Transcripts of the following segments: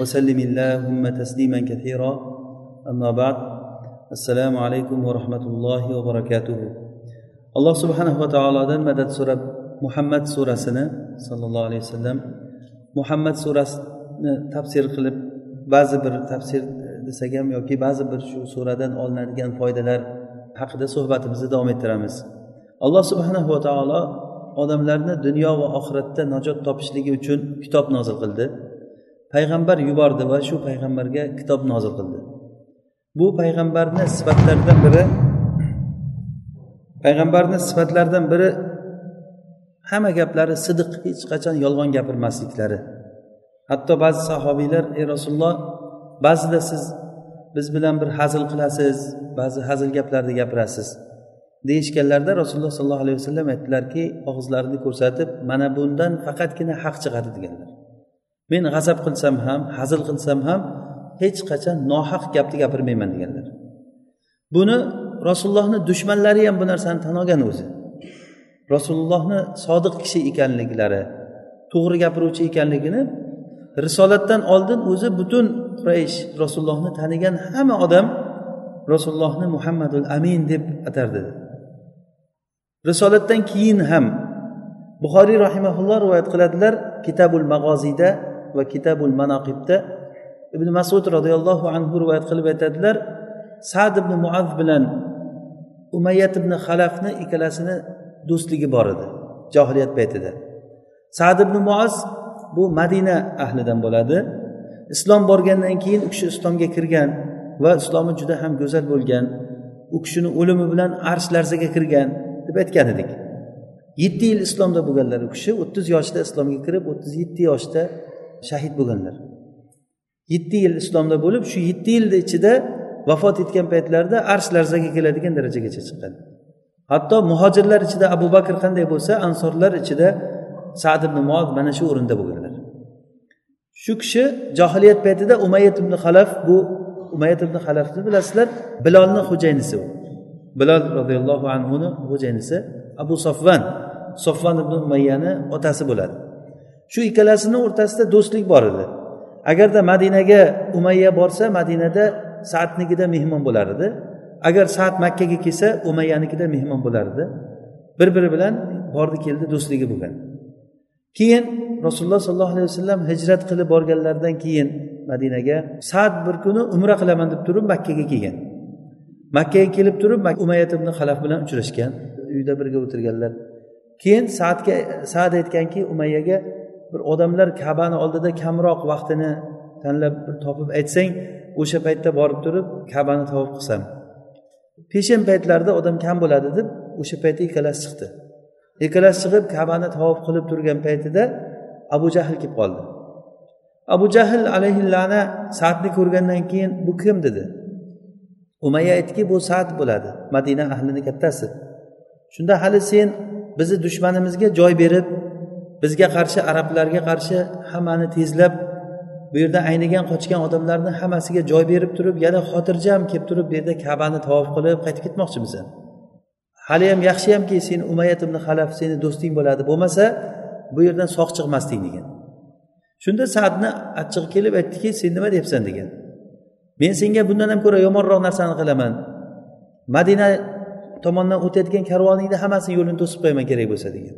وسلم اللهم تسليما كثيرا أما بعد السلام عليكم ورحمة الله وبركاته alloh subhanava taolodan madad so'rab muhammad surasini sollallohu alayhi vasallam muhammad surasini tafsir qilib ba'zi bir tafsir desak ham yoki ba'zi bir shu suradan olinadigan foydalar haqida suhbatimizni davom ettiramiz alloh subhanava taolo odamlarni dunyo va oxiratda najot topishligi uchun kitob nozil qildi Payg'ambar yubordi va shu payg'ambarga kitob nozil qildi. Bu payg'ambarni sifatlaridan biri payg'ambarni sifatlaridan biri hamma gaplari sidiq hech qachon yolg'on gapirmasliklari. Hatto ba'zi sahobiylar ey rasululloh ba'zida siz biz bilan bir hazil qilasiz ba'zi hazil gaplarni gapirasiz. Deyishganlarida rasululloh sollallohu alayhi vasallam aytdilarki og'izlarini ko'rsatib mana bundan faqatgina haq chiqadi deganlar. Men g'azab qilsam ham hazil qilsam ham hech qachon nohaq gapni gapirmayman deganlar. Buni rasulullohni dushmanlari ham bu narsani tan olgan o'zi. Rasulullohni sodiq kishi ekanliklari to'g'ri gapiruvchi ekanligini risolatdan oldin o'zi butun quraysh rasulullohni tanigan hamma odam rasulullohni muhammadul amin deb atardi risolatdan keyin ham buxoriy rahimaulloh rivoyat qiladilar kitabul mag'oziyda va kitabul manaqibda ibn masud roziyallohu anhu rivoyat qilib aytadilar sad ibn muaz bilan umayyat ibn xalafni ikkalasini do'stligi bor edi johiliyat paytida. Sad ibn muaz bu madina ahlidan bo'ladi. Islom borgandan keyin u kishi islomga kirgan va islomi juda ham go'zal bo'lgan u kishini o'limi bilan arsh larzaga kirgan deb aytgan edik. Yetti yil islomda bo'lganlar u kishi o'ttiz yoshda islomga kirib o'ttiz yetti yoshda shahid bo'lganlar. Yetti yil islomda bo'lib shu yetti yilni ichida vafot etgan paytlarida arsh larzaga keladigan darajagacha chiqqan. Hatto muhojirlar ichida abu bakr qanday bo'lsa ansorlar ichida sad ibn muoz mana shu o'rinda bo'lganlar. Shu kishi johiliyat paytida umayyat ibn xalaf bu umayyat ibn xalafni bilasizlar bilolni xo'jaynisi u. Bilol roziyallohu anhuni xo'jaynisi abu sofvan sofvan ibn umayyani otasi bo'ladi. Shu ikkalasini o'rtasida do'stlik bor edi. Agarda madinaga umayya borsa madinada saadnikida mehmon bo'lar edi. Agar saad makkaga kelsa umayyanikida mehmon bo'lar edi. Bir biri bilan bordi keldi do'stligi bo'lgan. Keyin rasululloh sollallohu alayhi vasallam hijrat qilib borganlaridan keyin madinaga saad bir kuni umra qilaman deb turib makkaga kelgan. Makkaga kelib turib umayyat ibn halaf bilan uchrashgan. Uyda birga o'tirganlar. Keyin saadga saad aytganki umayyaga bir odamlar kabani oldida kamroq vaqtini tanlab bir topib aytsang o'sha paytda borib turib kabani tavob qilsam. Peshin paytlarida odam kam bo'ladi deb o'sha paytda ikkalasi chiqdi. Ikkalasi chiqib kabani tavob qilib turgan paytida abu jahl kelib qoldi. Abu jahl alayhillana saadni ko'rgandan keyin bu kim? dedi. Umayya aytdiki bu saad bo'ladi madina ahlini kattasi. Shunda hali sen bizni dushmanimizga joy berib bizga qarshi arablarga qarshi hammani tezlab bu yerda aynigan qochgan odamlarni hammasiga joy berib turib yana xotirjam kelib turib bu yerda kabani tavof qilib qaytib ketmoqchimisan haliyam yaxshiyamki sen umayyat ibn halaf seni do'sting bo'ladi. Bo'lmasa bu yerdan sog' chiqmasding degan. Shunda saadni achchig'i kelib aytdiki sen nima deyapsan degan. Men senga bundan ham ko'ra yomonroq narsani qilaman. Madina tomondan o'tayotgan karvoningni hammasini yo'lini to'sib qo'yaman kerak bo'lsa degan.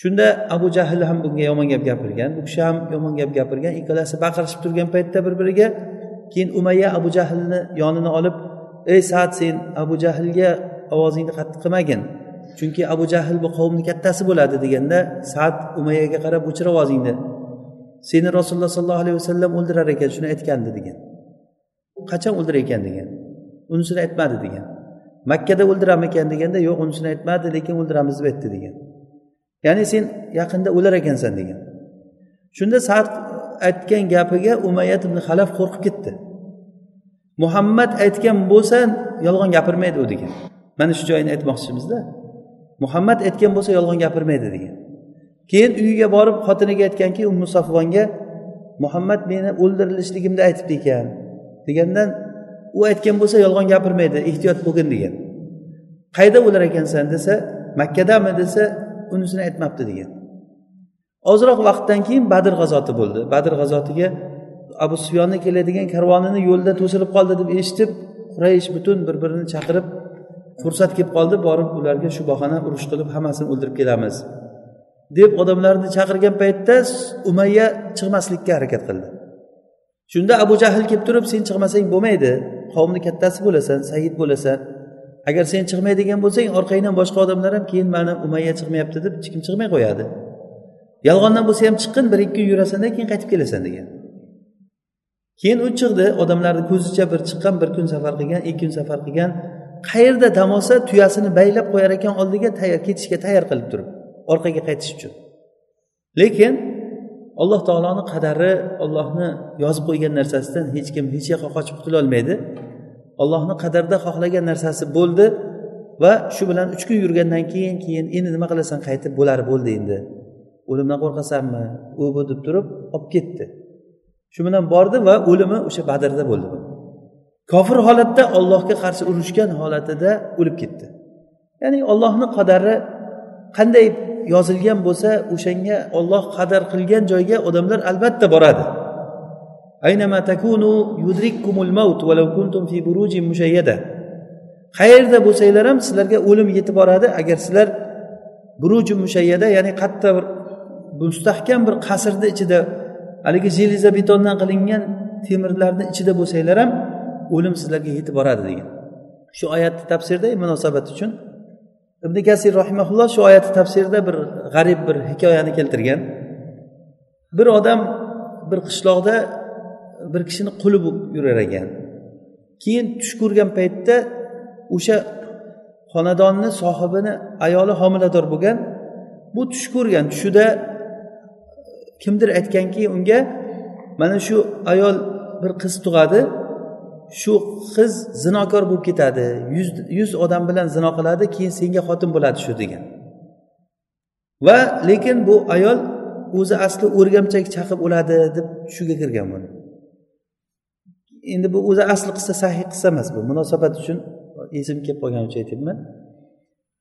Shunda abu jahl ham bunga yomon gap gapirgan u kishi ham yomon gap gapirgan ikkalasi baqirishib turgan paytda bir biriga keyin umayya abu jahlni yonini olib ey saad sen abu jahlga ovozingni qattiq qilmagin chunki abu jahl bu qavmni kattasi bo'ladi deganda saad umayyaga qarab o'chir ovozingni seni rasululloh sollallohu alayhi vasallam o'ldirar ekan shuni aytgandi degan. Qachon o'ldirar ekan? degan. Unisini aytmadi degan. Makkada o'ldiramikan deganda yo'q unisini aytmadi lekin o'ldiramiz deb aytdi degan. Ya'ni sen yaqinda o'lar ekansan degan. Shunda saad aytgan gapiga umayyat ibn halaf qo'rqib ketdi. Muhammad aytgan bo'lsa yolg'on gapirmaydi u degan. Mana shu joyini aytmoqchimizda. Muhammad aytgan bo'lsa yolg'on gapirmaydi degan. Keyin uyiga borib xotiniga aytganki ummu safvonga muhammad meni o'ldirilishligimni aytibdi ekan. degandan u aytgan bo'lsa yolg'on gapirmaydi ehtiyot bo'lgin degan. Qayda o'lar ekansan? desa makkadami? desa unisini aytmabdi degan. Ozroq vaqtdan keyin badr g'azoti bo'ldi. Badr g'azotiga abu sufyonni keladigan karvonini yo'lda to'silib qoldi deb eshitib quraysh butun bir birini chaqirib fursat kelib qoldi borib ularga shu bahona urush qilib hammasini o'ldirib kelamiz. Deb odamlarni chaqirgan paytda umayya chiqmaslikka harakat qildi. Shunda abu jahl kelib turib sen chiqmasang bo'lmaydi qavmni kattasi bo'lasan sayid bo'lasan. Agar sen chiqmaydigan bo'lsang orqangdan boshqa odamlar ham keyin mana umayya chiqmayapti deb hech kim chiqmay qo'yadi. Yolg'ondan bo'lsa ham chiqqin bir ikki kun yurasanda keyin qaytib kelasan degan. Keyin u chiqdi odamlarni ko'zicha bir chiqqan bir kun safar qilgan ikki kun safar qilgan. Qayerda dam olsa tuyasini baylab qo'yar ekan oldiga tayyor ketishga tayyor qilib turib orqaga qaytish uchun. Lekin alloh taoloni qadari ollohni yozib qo'ygan narsasidan hech kim hech yoqqa qochib qutulolmaydi. Ollohni qadarda xohlagan narsasi bo'ldi va shu bilan uch kun yurgandan keyin keyin endi nima qilasan qaytib bo'lar bo'ldi endi. O'limdan qo'rqasanmi? U bu deb turib olib ketdi. Shu bilan bordi va o'limi o'sha badrda bo'ldi. Kofir holatda ollohga qarshi urushgan holatida o'lib ketdi. Ya'ni ollohni qadari qanday yozilgan bo'lsa o'shanga olloh qadar qilgan joyga odamlar albatta boradi. Aynama takunu yudrikkumul maut walau kuntum fi burujin mushayyada qayerda bo'lsanglar ham sizlarga o'lim yetib boradi agar sizlar buruji mushayyada ya'ni qatta bir mustahkam bir qasrni ichida haligi jeliza betondan qilingan temirlarni ichida bo'lsanglar ham o'lim sizlarga yetib boradi degan shu oyatni tafsirda munosabat uchun ibn kasir rahimaulloh shu oyatni tafsirida bir g'arib bir hikoyani keltirgan bir odam bir qishloqda bir kishini quli bo'lib yurar ekan. Keyin tush ko'rgan paytda o'sha xonadonni sohibini ayoli homilador bo'lgan bu tush ko'rgan tushida kimdir aytganki unga mana shu ayol bir qiz tug'adi shu qiz zinokor bo'lib ketadi yuz yuz odam bilan zino qiladi keyin senga xotin bo'ladi shu degan. Va lekin bu ayol o'zi asli o'rgamchak chaqib o'ladi deb tushiga kirgan buni. Endi bu o'zi asli qissa sahiy qissa emas bu. Munosabat uchun esim kelib qolgani uchun aytyapman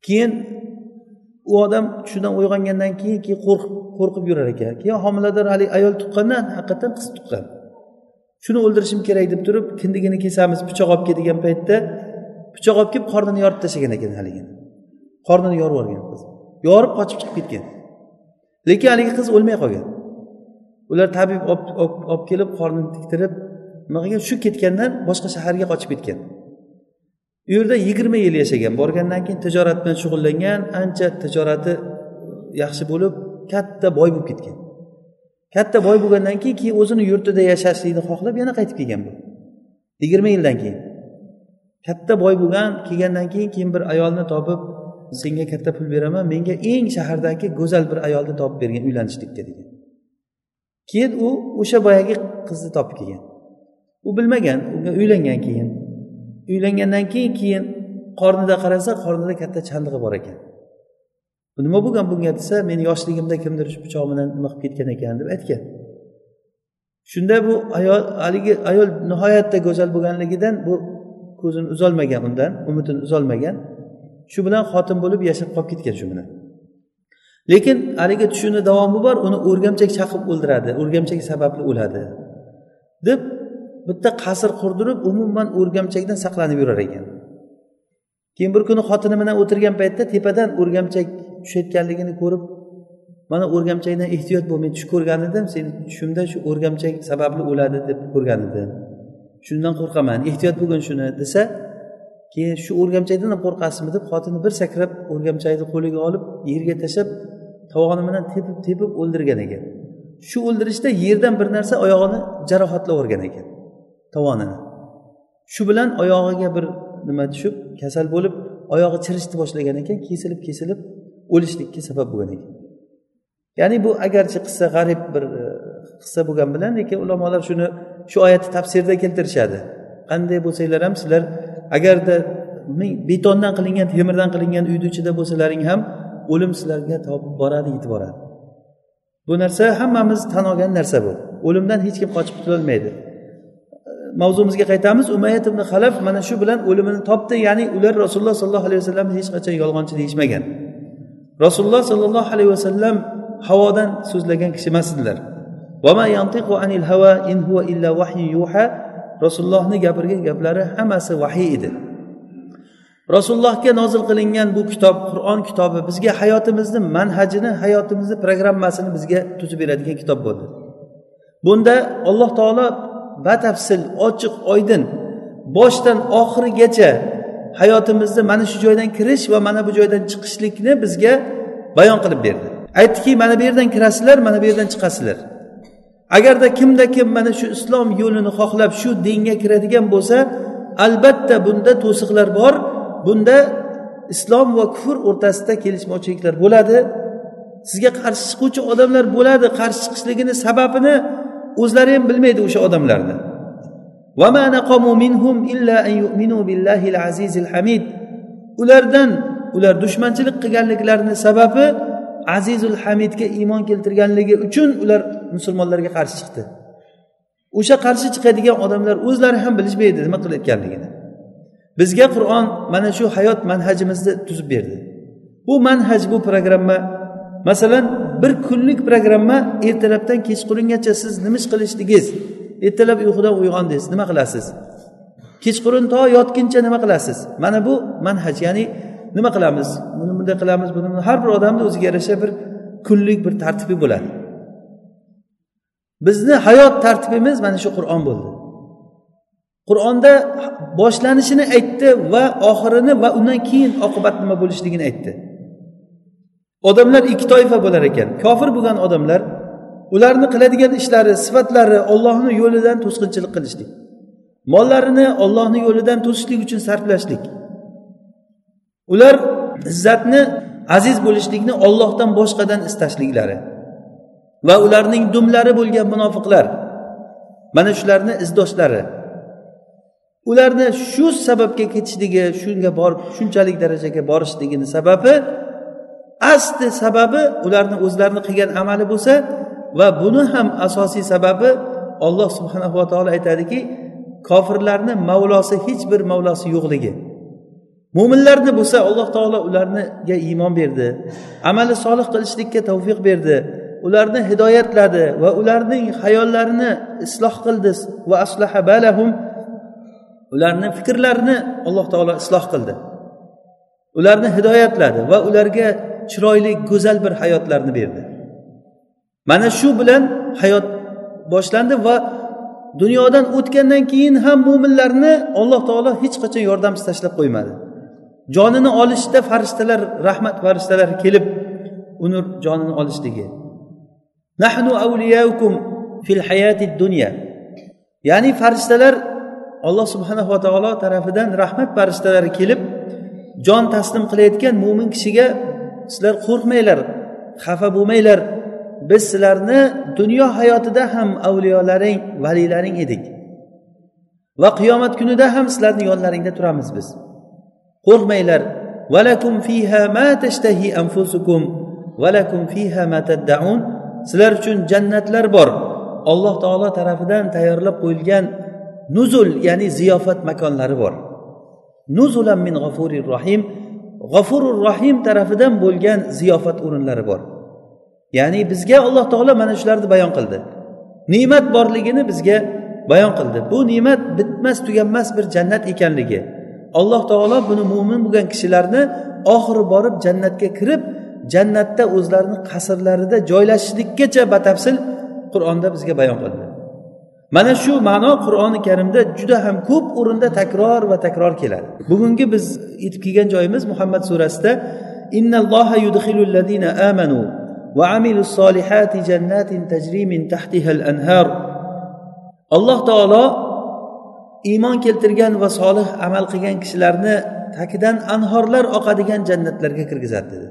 keyin u odam tushidan uyg'ongandan keyin keyin qo'rqib qo'rqib yurar ekan. Keyin homilador haligi ayol tuqqandan haqiqatdan qiz tuqqan. Shuni o'ldirishim kerak deb turib kindigini kesamiz pichoq olib kel degan paytda pichoq olib kelib qornini yorib tashlagan ekan haligini qornini yorib yuborgan qiz. Yorib qochib chiqib ketgan. Lekin haligi qiz o'lmay qolgan. Ular tabib olib kelib qornini tiktirib nima shu ketgandan boshqa shaharga qochib ketgan. U yerda yigirma yil yashagan. Borgandan keyin tijorat bilan shug'ullangan ancha tijorati yaxshi bo'lib katta boy bo'lib ketgan. Katta boy bo'lgandan keyin keyin o'zini yurtida yashashlikni xohlab yana qaytib kelgan bu. Yigirma yildan keyin. Katta boy bo'lgan kelgandan keyin keyin bir ayolni topib senga katta pul beraman menga eng shahardagi go'zal bir ayolni topib bergin uylanishlikka degan keyin u o'sha boyagi qizni topib kelgan. U bilmagan uylangan keyin. Uylangandan keyin keyin qornida qarasa qornida katta chandig'i bor ekan. Nima bo'lgan bunga desa meni yoshligimda kimdir shu pichoq bilan nima qilib ketgan ekan deb aytgan. Shunda bu ayol haligi ayol nihoyatda go'zal bo'lganligidan bu ko'zini uzolmagan undan umidini uzolmagan. Shu bilan xotin bo'lib yashab qolib ketgan shu bilan. Lekin haligi tushini davomi bor uni o'rgamchak chaqib o'ldiradi o'rgamchak sababli o'ladi deb bitta qasr qurdirib umuman o'rgamchakdan saqlanib yurar ekan. Keyin bir kuni xotini bilan o'tirgan paytda tepadan o'rgamchak tushayotganligini ko'rib mana o'rgamchakdan ehtiyot bo'l men tush ko'rgan edim seni tushimda shu o'rgamchak sababli o'ladi deb ko'rgan edim. Shundan qo'rqaman ehtiyot bo'lgin shuni desa keyin shu o'rgamchakdan ham qo'rqasizmi deb xotini bir sakrab o'rgamchakni qo'liga olib yerga tashlab tovoni bilan tepib tepib o'ldirgan ekan. Shu o'ldirishda yerdan bir narsa oyog'ini jarohatlab yuborgan ekan. Tovonini. Shu bilan oyog'iga bir nima tushib kasal bo'lib oyog'i chirishni boshlagan ekan kesilib kesilib o'lishlikka sabab bo'lgan ekan. Ya'ni bu agarchi qissa g'arib bir e, qissa bo'lgani bilan lekin ulamolar shuni shu oyatni tafsirida keltirishadi. Qanday bo'lsanglar ham sizlar agarda betondan qilingan temirdan qilingan uyni ichida bo'lsalaring ham o'lim sizlarga topib boradi yetib boradi. Bu narsa hammamiz tan olgan narsa bu. O'limdan hech kim qochib qutulolmaydi. Mavzumizga qaytamiz. Umayat ibn halaf mana shu bilan o'limini topdi. Ya'ni ular rasululloh sollallohu alayhi vasallamni hech qachon yolg'onchi deyishmagan. Rasululloh sollallohu alayhi vasallam havodan so'zlagan kishi emas edilar. Rasulullohni gapirgan gaplari hammasi vahiy edi. Rasulullohga nozil qilingan bu kitob qur'on kitobi bizga hayotimizni manhajini hayotimizni programmasini bizga tuzib beradigan kitob bo'ldi. Bunda alloh taolo batafsil ochiq oydin. Boshdan oxirigacha hayotimizni mana shu joydan kirish va mana bu joydan chiqishlikni bizga bayon qilib berdi. Aytdiki mana bu yerdan kirasizlar mana bu yerdan chiqasizlar. Agarda kimda kim mana shu islom yo'lini xohlab shu dinga kiradigan bo'lsa albatta bunda to'siqlar bor bunda islom va kufr o'rtasida kelishmovchiliklar bo'ladi. Sizga qarshi chiquvchi odamlar bo'ladi qarshi chiqishligini sababini o'zlari ham bilmaydi o'sha odamlarni. Ulardan ular dushmanchilik qilganliklarini sababi azizul hamidga iymon keltirganligi uchun ular musulmonlarga qarshi chiqdi. O'sha qarshi chiqadigan odamlar o'zlari ham bilishmaydi nima qilayotganligini bizga qur'on mana shu hayot manhajimizni tuzib berdi. Bu manhaj bu programma masalan bir kunlik programma ertalabdan kechqurungacha siz nima ish qilishdingiz ertalab uyqudan uyg'ondingiz nima qilasiz? Kechqurun to yotguncha nima qilasiz? Mana bu manhaj ya'ni nima qilamiz? Buni bunday qilamiz buni har bir odamni o'ziga yarasha bir kunlik bir tartibi bo'ladi. Bizni hayot tartibimiz mana shu qur'on bo'ldi. Qur'onda boshlanishini aytdi va oxirini va undan keyin oqibat nima bo'lishligini aytdi. Odamlar ikki toifa bo'lar ekan. Kofir bo'lgan odamlar ularni qiladigan ishlari sifatlari ollohni yo'lidan to'sqinchilik qilishlik. Mollarini ollohni yo'lidan to'sishlik uchun sarflashlik. Ular izzatni aziz bo'lishlikni ollohdan boshqadan istashliklari va ularning dumlari bo'lgan munofiqlar mana shularni izdoshlari. Ularni shu sababga ketishligi shunga borib shunchalik darajaga borishligini sababi asli sababi ularni o'zlarini qilgan amali bo'lsa va buni ham asosiy sababi olloh subhanava taolo aytadiki kofirlarni mavlosi hech bir mavlosi yo'qligi. Mo'minlarni bo'lsa alloh taolo ularga iymon berdi amali solih qilishlikka tavfiq berdi ularni hidoyatladi va ularning hayollarini isloh qildi va aslaha balahum ularni fikrlarini alloh taolo isloh qildi. Ularni hidoyatladi va ularga chiroyli go'zal bir hayotlarni berdi. Mana shu bilan hayot boshlandi va dunyodan o'tgandan keyin ham mo'minlarni alloh taolo hech qachon yordamsiz tashlab qo'ymadi. Jonini olishda farishtalar rahmat farishtalari kelib uni jonini olishligi. Nahnu avliyaukum fil hayati dunya. Ya'ni farishtalar alloh subhanava taolo tarafidan rahmat farishtalari kelib jon taslim qilayotgan mo'min kishiga sizlar qo'rqmanglar xafa bo'lmanglar. Biz sizlarni dunyo hayotida ham avliyolaring valiylaring edik. Va qiyomat kunida ham sizlarni yonlaringda turamiz biz. Qo'rqmanglar. Valakum fiha ma tashtahi anfusukum valakum fiha ma taddaun sizlar uchun jannatlar bor. Alloh taolo tarafidan tayyorlab qo'yilgan nuzul ya'ni ziyofat makonlari bor. Nuzulan min g'afurir rohim g'afurur rohim tarafidan bo'lgan ziyofat o'rinlari bor. Ya'ni bizga alloh taolo mana shularni bayon qildi. Ne'mat borligini bizga bayon qildi. Bu ne'mat bitmas tuganmas bir jannat ekanligi. Alloh taolo buni mo'min bo'lgan kishilarni oxiri borib jannatga kirib jannatda o'zlarini qasrlarida joylashishlikkacha batafsil qur'onda bizga bayon qildi. Mana shu ma'no qur'oni karimda juda ham ko'p o'rinda takror va takror keladi. Bugungi biz yetib kelgan joyimiz muhammad surasida innalloha yudxilul amanu va amilus solihati jannatin tajri min tahtiha al anhar alloh taolo iymon keltirgan va solih amal qilgan kishilarni tagidan anhorlar oqadigan jannatlarga kirgizadi dedi.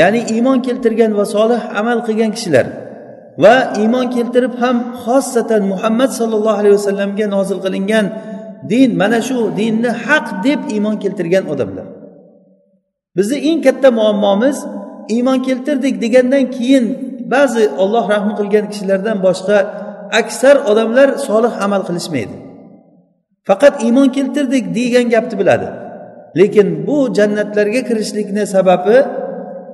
Ya'ni iymon keltirgan va solih amal qilgan kishilar va iymon keltirib ham xossatan muhammad sollallohu alayhi vasallamga nozil qilingan din mana shu dinni haq deb iymon keltirgan odamlar. Bizni eng katta muammomiz iymon keltirdik degandan keyin ba'zi olloh rahm qilgan kishilardan boshqa aksar odamlar solih amal qilishmaydi. Faqat iymon keltirdik degan gapni biladi. Lekin bu jannatlarga kirishlikni sababi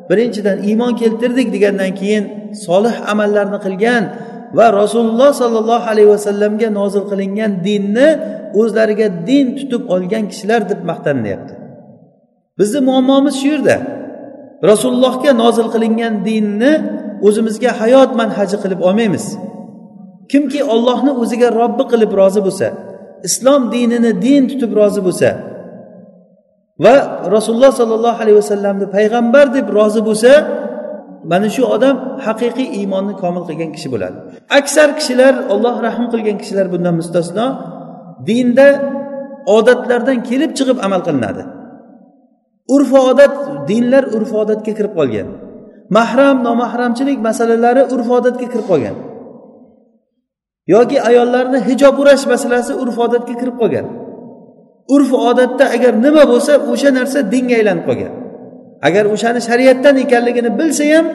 birinchidan iymon keltirdik degandan keyin solih amallarni qilgan va rasululloh sollallohu alayhi vasallamga nozil qilingan dinni o'zlariga din tutib olgan kishilar deb maqtanilyapti. Bizni muammomiz shu yerda. Rasulullohga nozil qilingan dinni o'zimizga hayot manhaji qilib olmaymiz. Kimki ollohni o'ziga robbi qilib rozi bo'lsa islom dinini din tutib rozi bo'lsa va rasululloh sollallohu alayhi vasallamni payg'ambar deb rozi bo'lsa mana shu odam haqiqiy iymonni komil qilgan kishi bo'ladi. Aksar kishilar olloh rahm qilgan kishilar bundan mustasno dinda odatlardan kelib chiqib amal qilinadi. Urf odat dinlar urf odatga kirib qolgan. Mahram nomahramchilik masalalari urf odatga kirib qolgan. Yoki ayollarni hijob urash masalasi urf odatga kirib qolgan. Urf odatda agar nima bo'lsa o'sha narsa dinga aylanib qolgan. Agar o'shani shariatdan ekanligini bilsa ham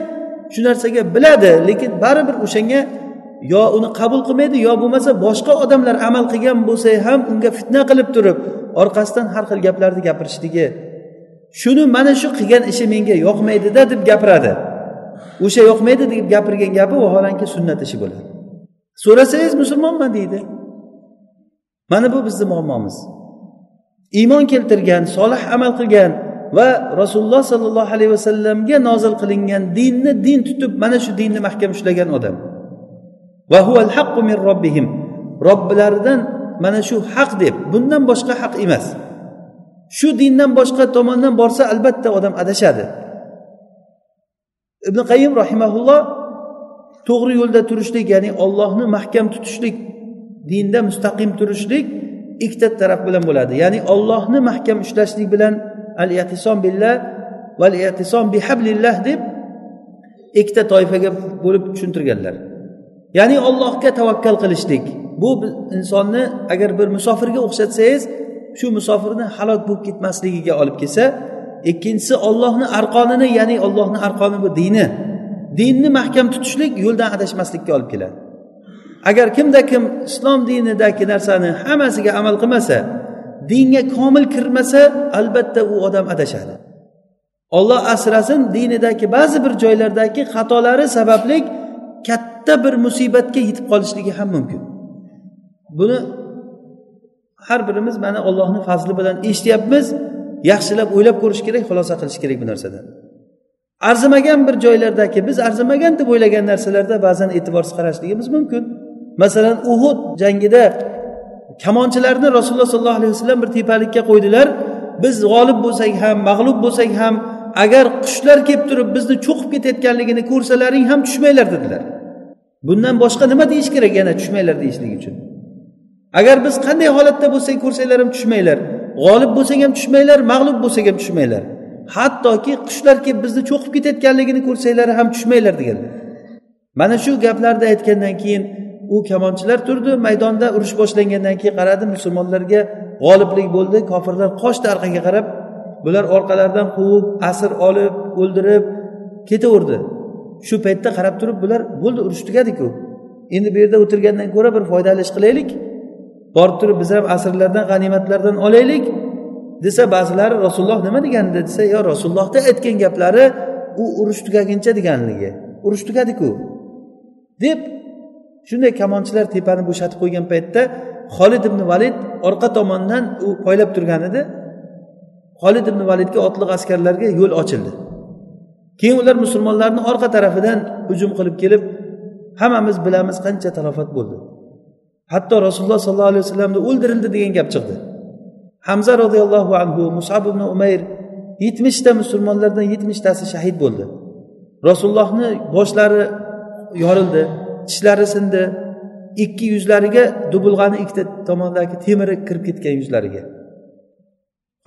shu narsaga biladi lekin baribir o'shanga yo uni qabul qilmaydi yo bo'lmasa boshqa odamlar amal qilgan bo'lsa ham unga fitna qilib turib orqasidan har xil gaplarni gapirishligi shuni mana shu qilgan ishi menga yoqmaydida deb gapiradi. O'sha yoqmaydi deb gapirgan gapi vaholanki sunnat ishi bo'ladi. So'rasangiz musulmonman deydi. Mana bu bizni muammomiz. Iymon keltirgan solih amal qilgan va rasululloh sollallohu alayhi vasallamga nozil qilingan dinni din tutib mana shu dinni mahkam ushlagan odam. Va huval haqqu min robbihim. Robbilaridan mana shu haq deb bundan boshqa haq emas. Shu dindan boshqa tomondan borsa albatta odam adashadi. Ibn qayim rahimaulloh to'g'ri yo'lda turishlik ya'ni ollohni mahkam tutishlik dinda mustaqim turishlik ikkita taraf bilan bo'ladi. Ya'ni ollohni mahkam ushlashlik bilan al atisom billah val atisom bihablillah deb ikkita toifaga bo'lib tushuntirganlar. Ya'ni ollohga tavakkal qilishlik. Bu insonni agar bir musofirga o'xshatsangiz shu musofirni halok bo'lib ketmasligiga olib kelsa ikkinchisi ollohni arqonini ya'ni ollohni arqoni bu dini. Dinni mahkam tutishlik yo'ldan adashmaslikka olib keladi. Agar kimda kim islom dinidagi narsani hammasiga amal qilmasa dinga komil kirmasa albatta u odam adashadi. Olloh asrasin dinidagi ba'zi bir joylardagi xatolari sababli katta bir musibatga yetib qolishligi ham mumkin. Buni har birimiz mana ollohni fazli bilan eshityapmiz. Yaxshilab o'ylab ko'rish kerak xulosa qilish kerak bu narsadan. Arzimagan bir joylardagi biz arzimagan deb o'ylagan narsalarda ba'zan e'tiborsiz qarashligimiz mumkin. Masalan uhud jangida kamonchilarni rasululloh sollallohu alayhi vasallam bir tepalikka qo'ydilar. Biz g'olib bo'lsak ham mag'lub bo'lsak ham agar qushlar kelib turib bizni cho'qib ketayotganligini ko'rsalaring ham tushmanglar dedilar. Bundan boshqa nima deyish kerak yana tushmanglar deyishlik uchun? Agar biz qanday holatda bo'lsak ko'rsanglar ham tushmanglar g'olib bo'lsak ham tushmanglar mag'lub bo'lsak ham tushmanglar. Hattoki qushlar kelib bizni cho'qib ketayotganligini ko'rsanglar ham tushmanglar deganlar mana shu gaplarni aytgandan keyin u kamonchilar turdi maydonda urush boshlangandan keyin qaradi musulmonlarga g'oliblik bo'ldi kofirlar qochdi orqaga qarab bular orqalaridan quvib asir olib o'ldirib ketaverdi. Shu paytda qarab turib bular bo'ldi urush tugadiku. Endi bu yerda o'tirgandan ko'ra bir foydali ish qilaylik. Borib turib biz ham asrlardan g'animatlardan olaylik desa ba'zilari rasululloh nima degandi desa yo rasulullohni aytgan gaplari u urush tugaguncha deganligi urush tugadiku. deb shunday kamonchilar tepani bo'shatib qo'ygan paytda xolid ibn valid orqa tomondan u poylab turgan edi. Xolid ibn validga otliq askarlarga yo'l ochildi. Keyin ular musulmonlarni orqa tarafidan hujum qilib kelib hammamiz bilamiz qancha talofat bo'ldi. Hatto rasululloh sollallohu alayhi vasallamni o'ldirildi degan gap chiqdi. Hamza roziyallohu anhu musab ibn umayr yetmishta musulmonlardan yetmishtasi shahid bo'ldi. Rasulullohni boshlari yorildi. Tishlari sindi ikki yuzlariga dubulg'ani ikkita tomondagi temiri kirib ketgan yuzlariga.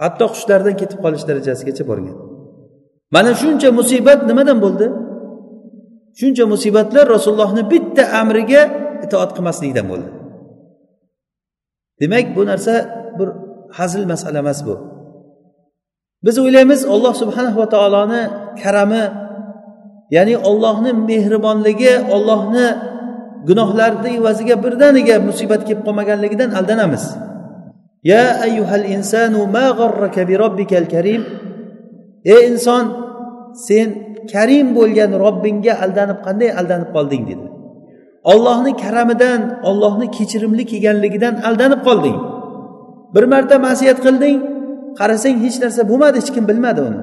Hatto hushlardan ketib qolish darajasigacha borgan. Mana shuncha musibat nimadan bo'ldi? Shuncha musibatlar rasulullohni bitta amriga itoat qilmaslikdan bo'ldi. Demak bu narsa bir hazil masala emas bu. Biz o'ylaymiz olloh subhanahu va taoloni karami ya'ni ollohni mehribonligi ollohni gunohlarni evaziga birdaniga musibat kelib qolmaganligidan aldanamiz. Ya ayyuhal insanu ma g'arraka bi robbikal karim. Ey inson sen karim bo'lgan robbingga aldanib qanday aldanib qolding dedi. Ollohni karamidan ollohni kechirimli kelganligidan aldanib qolding. Bir marta masiyat qilding qarasang hech narsa bo'lmadi hech kim bilmadi uni.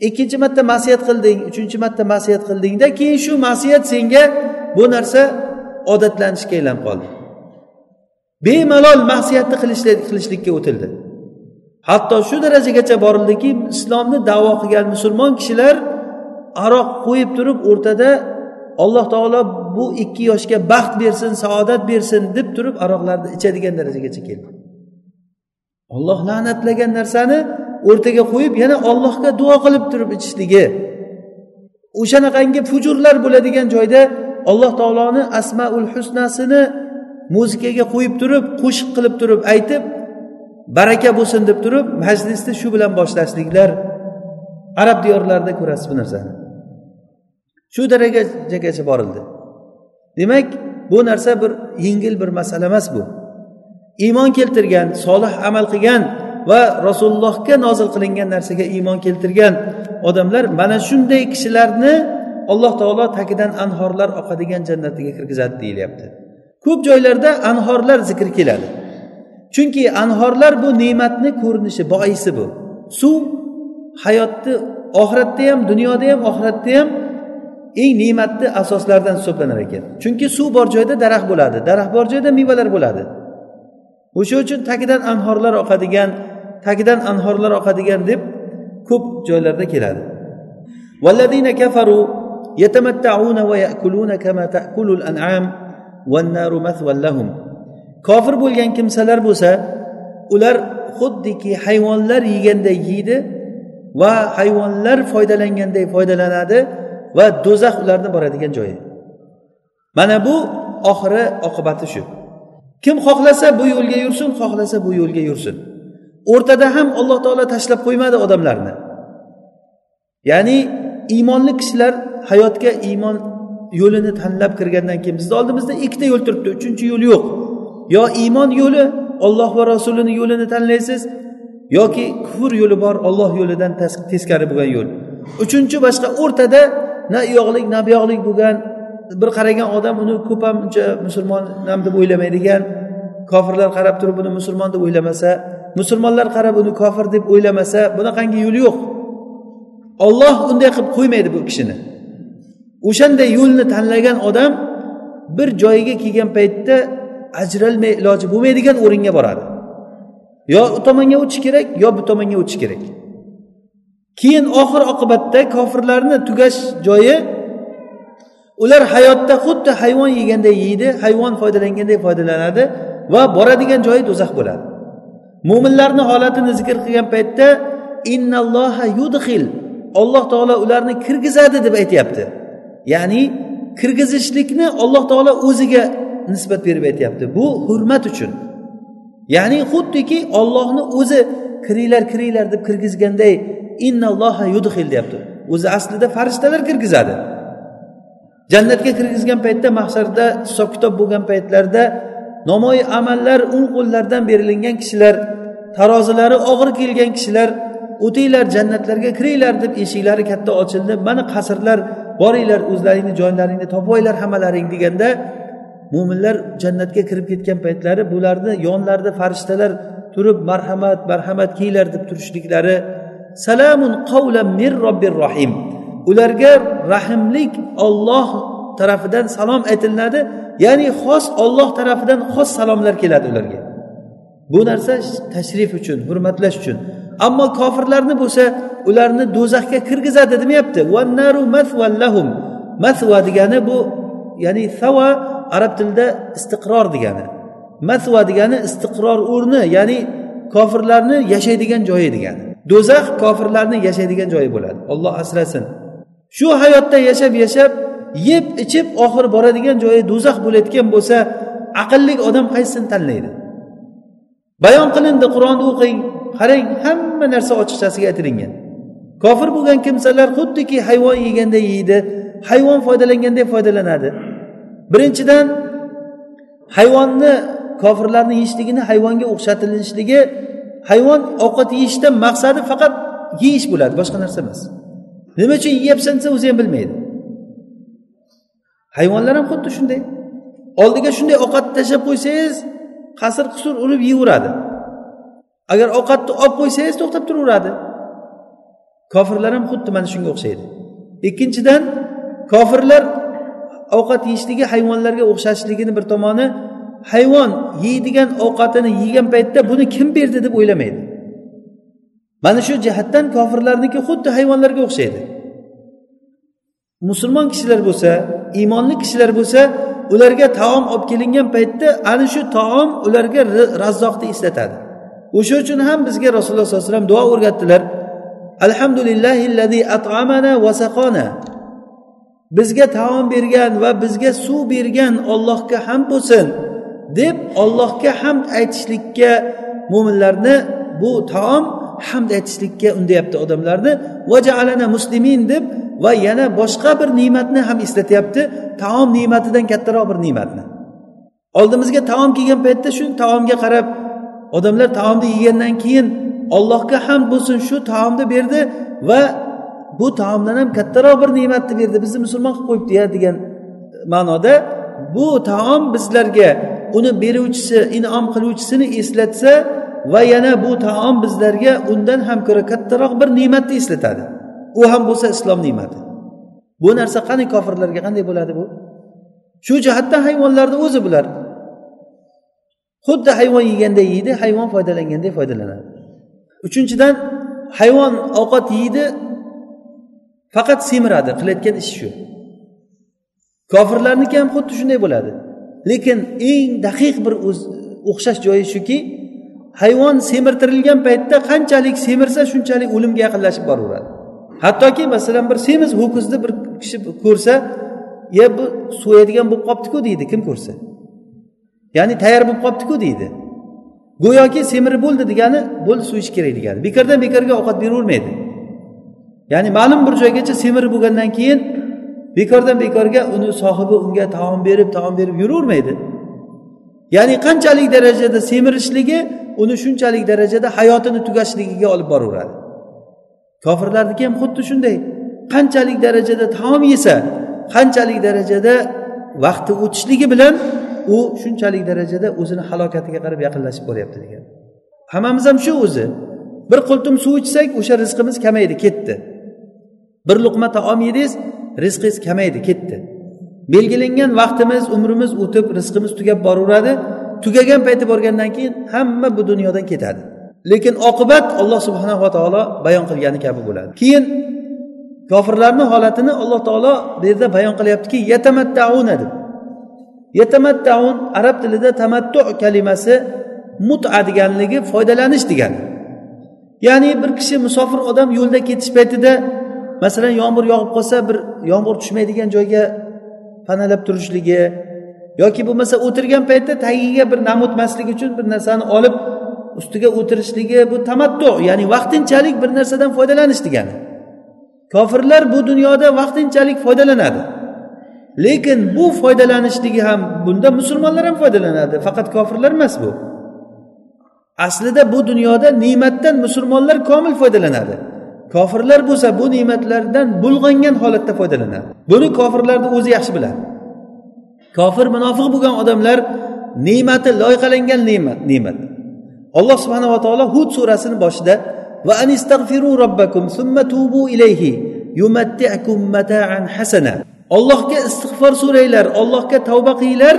Ikkinchi marta masiyat qilding uchinchi marta masiyat qildingda keyin shu masiyat senga bu narsa odatlanishga aylanib qoldi. Bemalol masiyatni qilishlikka o'tildi. Hatto shu darajagacha borildiki islomni davo qilgan musulmon kishilar aroq qo'yib turib o'rtada alloh taolo bu ikki yoshga baxt bersin saodat bersin deb turib aroqlarni ichadigan darajagacha keldi. Olloh la'natlagan narsani o'rtaga qo'yib yana ollohga duo qilib turib ichishligi o'shanaqangi fujurlar bo'ladigan joyda alloh taoloni asmaul husnasini muzikaga qo'yib turib qo'shiq qilib turib aytib baraka bo'lsin deb turib majlisni shu bilan boshlashliklar arab diyorlarida ko'rasiz bu narsani. Shu darajagacha borildi. Demak bu narsa bir yengil bir masala emas bu. Iymon keltirgan solih amal qilgan va rasulullohga nozil qilingan narsaga iymon keltirgan odamlar mana shunday kishilarni alloh taolo tagidan anhorlar oqadigan jannatiga kirgizadi deyilyapti. Ko'p joylarda anhorlar zikr keladi. Chunki anhorlar bu ne'matni ko'rinishi boisi bu. Suv hayotni oxiratda ham dunyoda ham oxiratda ham eng ne'matni asoslaridan hisoblanar ekan. Chunki suv bor joyda daraxt bo'ladi daraxt bor joyda mevalar bo'ladi. O'sha uchun tagidan anhorlar oqadigan tagidan anhorlar oqadigan deb ko'p joylarda keladi والذين كفروا يتمتعون ويأكلون كما تأكل الأنعام والنار مثوى لهم kofir bo'lgan kimsalar bo'lsa ular xuddiki hayvonlar yeganday yeydi va hayvonlar foydalanganday foydalanadi va do'zax ularni boradigan joyi mana bu oxiri oqibati shu kim xohlasa bu yo'lga yursin xohlasa bu yo'lga yursin O'rtada ham alloh taolo tashlab qo'ymadi odamlarni. Ya'ni iymonli kishilar hayotga iymon yo'lini tanlab kirgandan keyin bizni oldimizda ikkita yo'l turibdi. Uchinchi yo'l yo'q. Yo iymon yo'li olloh va rasulini yo'lini tanlaysiz yoki kufr yo'li bor olloh yo'lidan teskari bo'lgan yo'l. Uchinchi boshqa o'rtada na u yoqlik na bu yoqlik bo'lgan bir qaragan odam uni ko'p ham uncha musulmon ham deb o'ylamaydigan kofirlar qarab turib buni musulmon deb o'ylamasa musulmonlar qarab uni kofir deb o'ylamasa bunaqangi yo'l yo'q. Olloh unday qilib qo'ymaydi bu kishini. O'shanday yo'lni tanlagan odam bir joyiga kelgan paytda ajralmay iloji bo'lmaydigan o'ringa boradi. Yo u tomonga o'tish kerak yo bu tomonga o'tish kerak. Keyin oxir oqibatda kofirlarni tugash joyi ular hayotda xuddi hayvon yeganday yeydi hayvon foydalanganday foydalanadi va boradigan joyi do'zax bo'ladi. Mo'minlarni holatini zikr qilgan paytda innalloha yudxil alloh taolo ularni kirgizadi deb aytyapti. Ya'ni kirgizishlikni alloh taolo o'ziga nisbat berib aytyapti. Bu hurmat uchun. Ya'ni xuddiki ollohni o'zi kiringlar kiringlar deb kirgizganday innalloha yudxil deyapti. O'zi aslida farishtalar kirgizadi. Jannatga kirgizgan paytda mahsarda hisob kitob bo'lgan paytlarda namoyi amallar o'ng qo'llardan berilingan kishilar tarozilari og'ir kelgan kishilar o'tinglar jannatlarga kiringlar deb eshiklari katta ochildi. Mana qasrlar boringlar o'zlaringni joylaringni topib olinglar hammalaring deganda mo'minlar jannatga kirib ketgan paytlari bularni yonlarida farishtalar turib marhamat marhamat kelinglar deb turishliklari salamun qavlan mir robbir rohim ularga rahimlik olloh tarafidan salom aytilinadi. Ya'ni xos olloh tarafidan xos salomlar keladi ularga. Bu narsa tashrif uchun hurmatlash uchun. Ammo kofirlarni bo'lsa ularni do'zaxga kirgizadi demayapti. Masva degani bu ya'ni sava arab tilida istiqror degani. Masva degani istiqror o'rni ya'ni kofirlarni yashaydigan joyi degani. Do'zax kofirlarni yashaydigan joyi bo'ladi. Olloh asrasin. Shu hayotda yashab yashab yeb ichib oxiri boradigan joyi do'zax bo'layotgan bo'lsa aqlli odam qaysisini tanlaydi? Bayon qilindi qur'onni o'qing qarang hamma narsa ochiqchasiga aytilingan. Kofir bo'lgan kimsalar xuddiki hayvon yeganday yeydi hayvon foydalanganday foydalanadi. Birinchidan hayvonni kofirlarni yeyishligini hayvonga o'xshatilishligi hayvon ovqat yeyishdan maqsadi faqat yeyish bo'ladi boshqa narsa emas. Nima uchun yeyapsan desa o'zi ham bilmaydi. Hayvonlar ham xuddi shunday. Oldiga shunday ovqatni tashlab qo'ysangiz qasr qusur urib yeyveradi agar ovqatni olib qo'ysangiz to'xtab turaveradi. Kofirlar ham xuddi mana shunga o'xshaydi. Ikkinchidan kofirlar ovqat yeyishligi hayvonlarga o'xshashligini bir tomoni hayvon yeydigan ovqatini yegan paytda buni kim berdi deb o'ylamaydi. Mana shu jihatdan kofirlarniki xuddi hayvonlarga o'xshaydi. Musulmon kishilar bo'lsa iymonli kishilar bo'lsa ularga taom olib kelingan paytda ana shu taom ularga razzoqni eslatadi. O'sha uchun ham bizga rasululloh sollallohu alayhi vasallam duo o'rgatdilar. Alhamdulillahillazi at'amana va saqona bizga taom bergan va bizga suv bergan ollohga ham bo'lsin deb ollohga hamd aytishlikka mo'minlarni bu taom hamd aytishlikka undayapti odamlarni. Vajalana muslimin deb va yana boshqa bir ne'matni ham eslatyapti. Taom ne'matidan kattaroq bir ne'matni. Oldimizga taom kelgan paytda shu taomga qarab odamlar taomni yegandan keyin ollohga hamd bo'lsin shu taomni berdi va bu taomdan ham kattaroq bir ne'matni berdi. Bizni musulmon qilib qo'yibdi ya degan ma'noda bu taom bizlarga uni beruvchisi inom qiluvchisini eslatsa va yana bu taom bizlarga undan ham ko'ra kattaroq bir ne'matni eslatadi. U ham bo'lsa islom ne'mati. Bu narsa qani kofirlarga qanday bo'ladi bu? Shu jihatdan hayvonlarni o'zi bular. Xuddi hayvon yeganday yeydi hayvon foydalanganday foydalanadi. Uchinchidan hayvon ovqat yeydi faqat semiradi. Qilayotgan ishi shu. Kofirlarniki ham xuddi shunday bo'ladi. Lekin eng daqiq bir o'xshash joyi shuki hayvon semirtirilgan paytda qanchalik semirsa shunchalik o'limga yaqinlashib boraveradi. Hattoki masalan bir semiz ho'kizni bir kishi ko'rsa ya bu so'yadigan bo'lib qolibdiku deydi. Kim ko'rsa? Ya'ni tayyor bo'lib qolibdiku deydi. Go'yoki semirib bo'ldi degani bo'ldi so'yish kerak degani. Bekordan bekorga ovqat beravermaydi. Ya'ni ma'lum bir joygacha semirib bo'lgandan keyin bekordan bekorga uni sohibi unga taom berib taom berib yuravermaydi. Ya'ni qanchalik darajada semirishligi uni shunchalik darajada hayotini tugashligiga olib boraveradi. Kofirlarniki ham xuddi shunday qanchalik darajada taom yesa qanchalik darajada vaqti o'tishligi bilan u shunchalik darajada o'zini halokatiga qarab yaqinlashib boryapti degan. Hammamiz ham shu o'zi. Bir qultum suv ichsak o'sha rizqimiz kamaydi ketdi. Bir luqma taom yedingiz rizqingiz kamaydi ketdi. Belgilangan vaqtimiz umrimiz o'tib rizqimiz tugab boraveradi. Tugagan payti borgandan keyin hamma bu dunyodan ketadi. Lekin oqibat alloh subhanava taolo bayon qilgani kabi bo'ladi. Keyin kofirlarni holatini alloh taolo bu yerda bayon qilyaptiki yatamattauna deb. Yatamattaun arab tilida tamattu kalimasi muta deganligi foydalanish degani ya'ni bir kishi musofir odam yo'lda ketish paytida masalan yomg'ir yog'ib qolsa bir yomg'ir tushmaydigan joyga panalab turishligi yoki bo'lmasa o'tirgan paytda tagiga bir nam o'tmaslik uchun bir narsani olib ustiga o'tirishligi bu tamattu ya'ni vaqtinchalik bir narsadan foydalanish degani. Kofirlar bu dunyoda vaqtinchalik foydalanadi. Lekin bu foydalanishligi ham bunda musulmonlar ham foydalanadi. Faqat kofirlar emas bu. Aslida bu dunyoda ne'matdan musulmonlar komil foydalanadi. Kofirlar bo'lsa bu ne'matlardan bulg'angan holatda foydalanadi. Buni kofirlarni o'zi yaxshi biladi. Kofir munofiq bo'lgan odamlar ne'mati loyihalangan ne'mat ne'mat. Alloh subhanava taolo hud surasini boshida va anistagfiru robbakum summa tubu ilayhi yumatti'kum mata'an hasana. Ollohga istig'for so'ranglar ollohga tavba qilinglar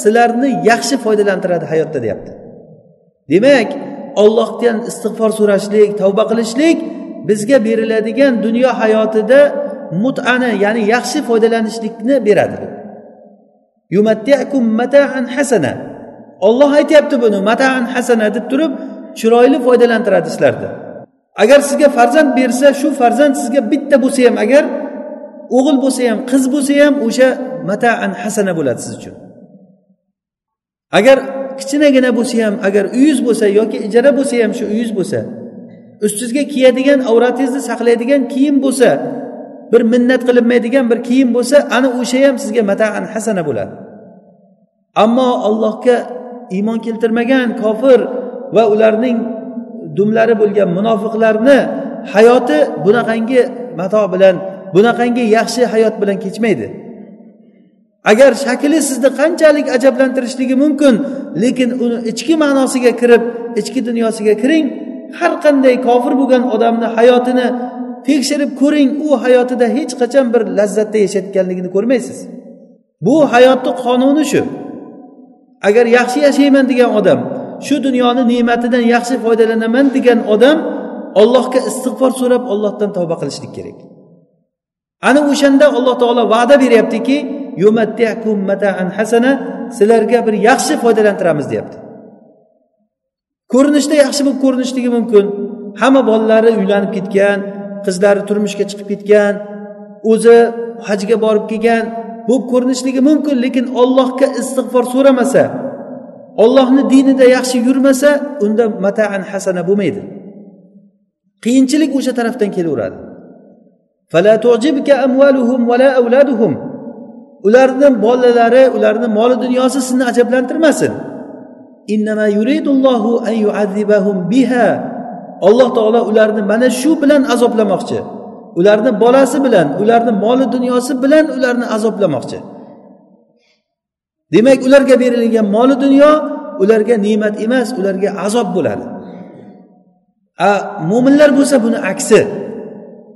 sizlarni yaxshi foydalantiradi hayotda deyapti. Demak ollohdan istig'for so'rashlik tavba qilishlik bizga beriladigan dunyo hayotida mut'ani ya'ni yaxshi foydalanishlikni beradi. Hasana. Olloh aytyapti buni mataan hasana deb turib chiroyli foydalantiradi sizlarni. Agar sizga farzand bersa shu farzand sizga bitta bo'lsa ham agar o'g'il bo'lsa ham qiz bo'lsa ham o'sha mataan hasana bo'ladi siz uchun. Agar kichkinagina bo'lsa ham agar uyingiz bo'lsa yoki ijara bo'lsa ham shu uyingiz bo'lsa ustingizga kiyadigan avratingizni saqlaydigan kiyim bo'lsa bir minnat qilinmaydigan bir kiyim bo'lsa ana o'sha ham sizga mataan hasana bo'ladi. Ammo allohga iymon keltirmagan kofir va ularning dumlari bo'lgan munofiqlarni hayoti bunaqangi mato bilan bunaqangi yaxshi hayot bilan kechmaydi. Agar shakli sizni qanchalik ajablantirishligi mumkin lekin uni ichki ma'nosiga kirib ichki dunyosiga kiring har qanday kofir bo'lgan odamni hayotini tekshirib ko'ring u hayotida hech qachon bir lazzatda yashayotganligini ko'rmaysiz. Bu hayotni qonuni shu. Agar yaxshi yashayman degan odam shu dunyoni ne'matidan yaxshi foydalanaman degan odam ollohga istig'for so'rab ollohdan tavba qilishlik kerak. Ana o'shanda alloh taolo va'da beryaptiki sizlarga bir yaxshi foydalantiramiz deyapti. Ko'rinishda yaxshi bo'lib ko'rinishligi mumkin. Hamma bolalari uylanib ketgan qizlari turmushga chiqib ketgan o'zi hajga borib kelgan. Bu ko'rinishligi mumkin lekin ollohga istig'for so'ramasa ollohni dinida yaxshi yurmasa unda mataan hasana bo'lmaydi. Qiyinchilik o'sha tarafdan kelaveradi. Ularni bolalari ularni moli dunyosi sizni ajablantirmasin. alloh taolo ularni mana shu bilan azoblamoqchi ularni bolasi bilan ularni moli dunyosi bilan ularni azoblamoqchi demak ularga berilgan moli dunyo ularga ne'mat emas ularga azob bo'ladi a mo'minlar bo'lsa buni aksi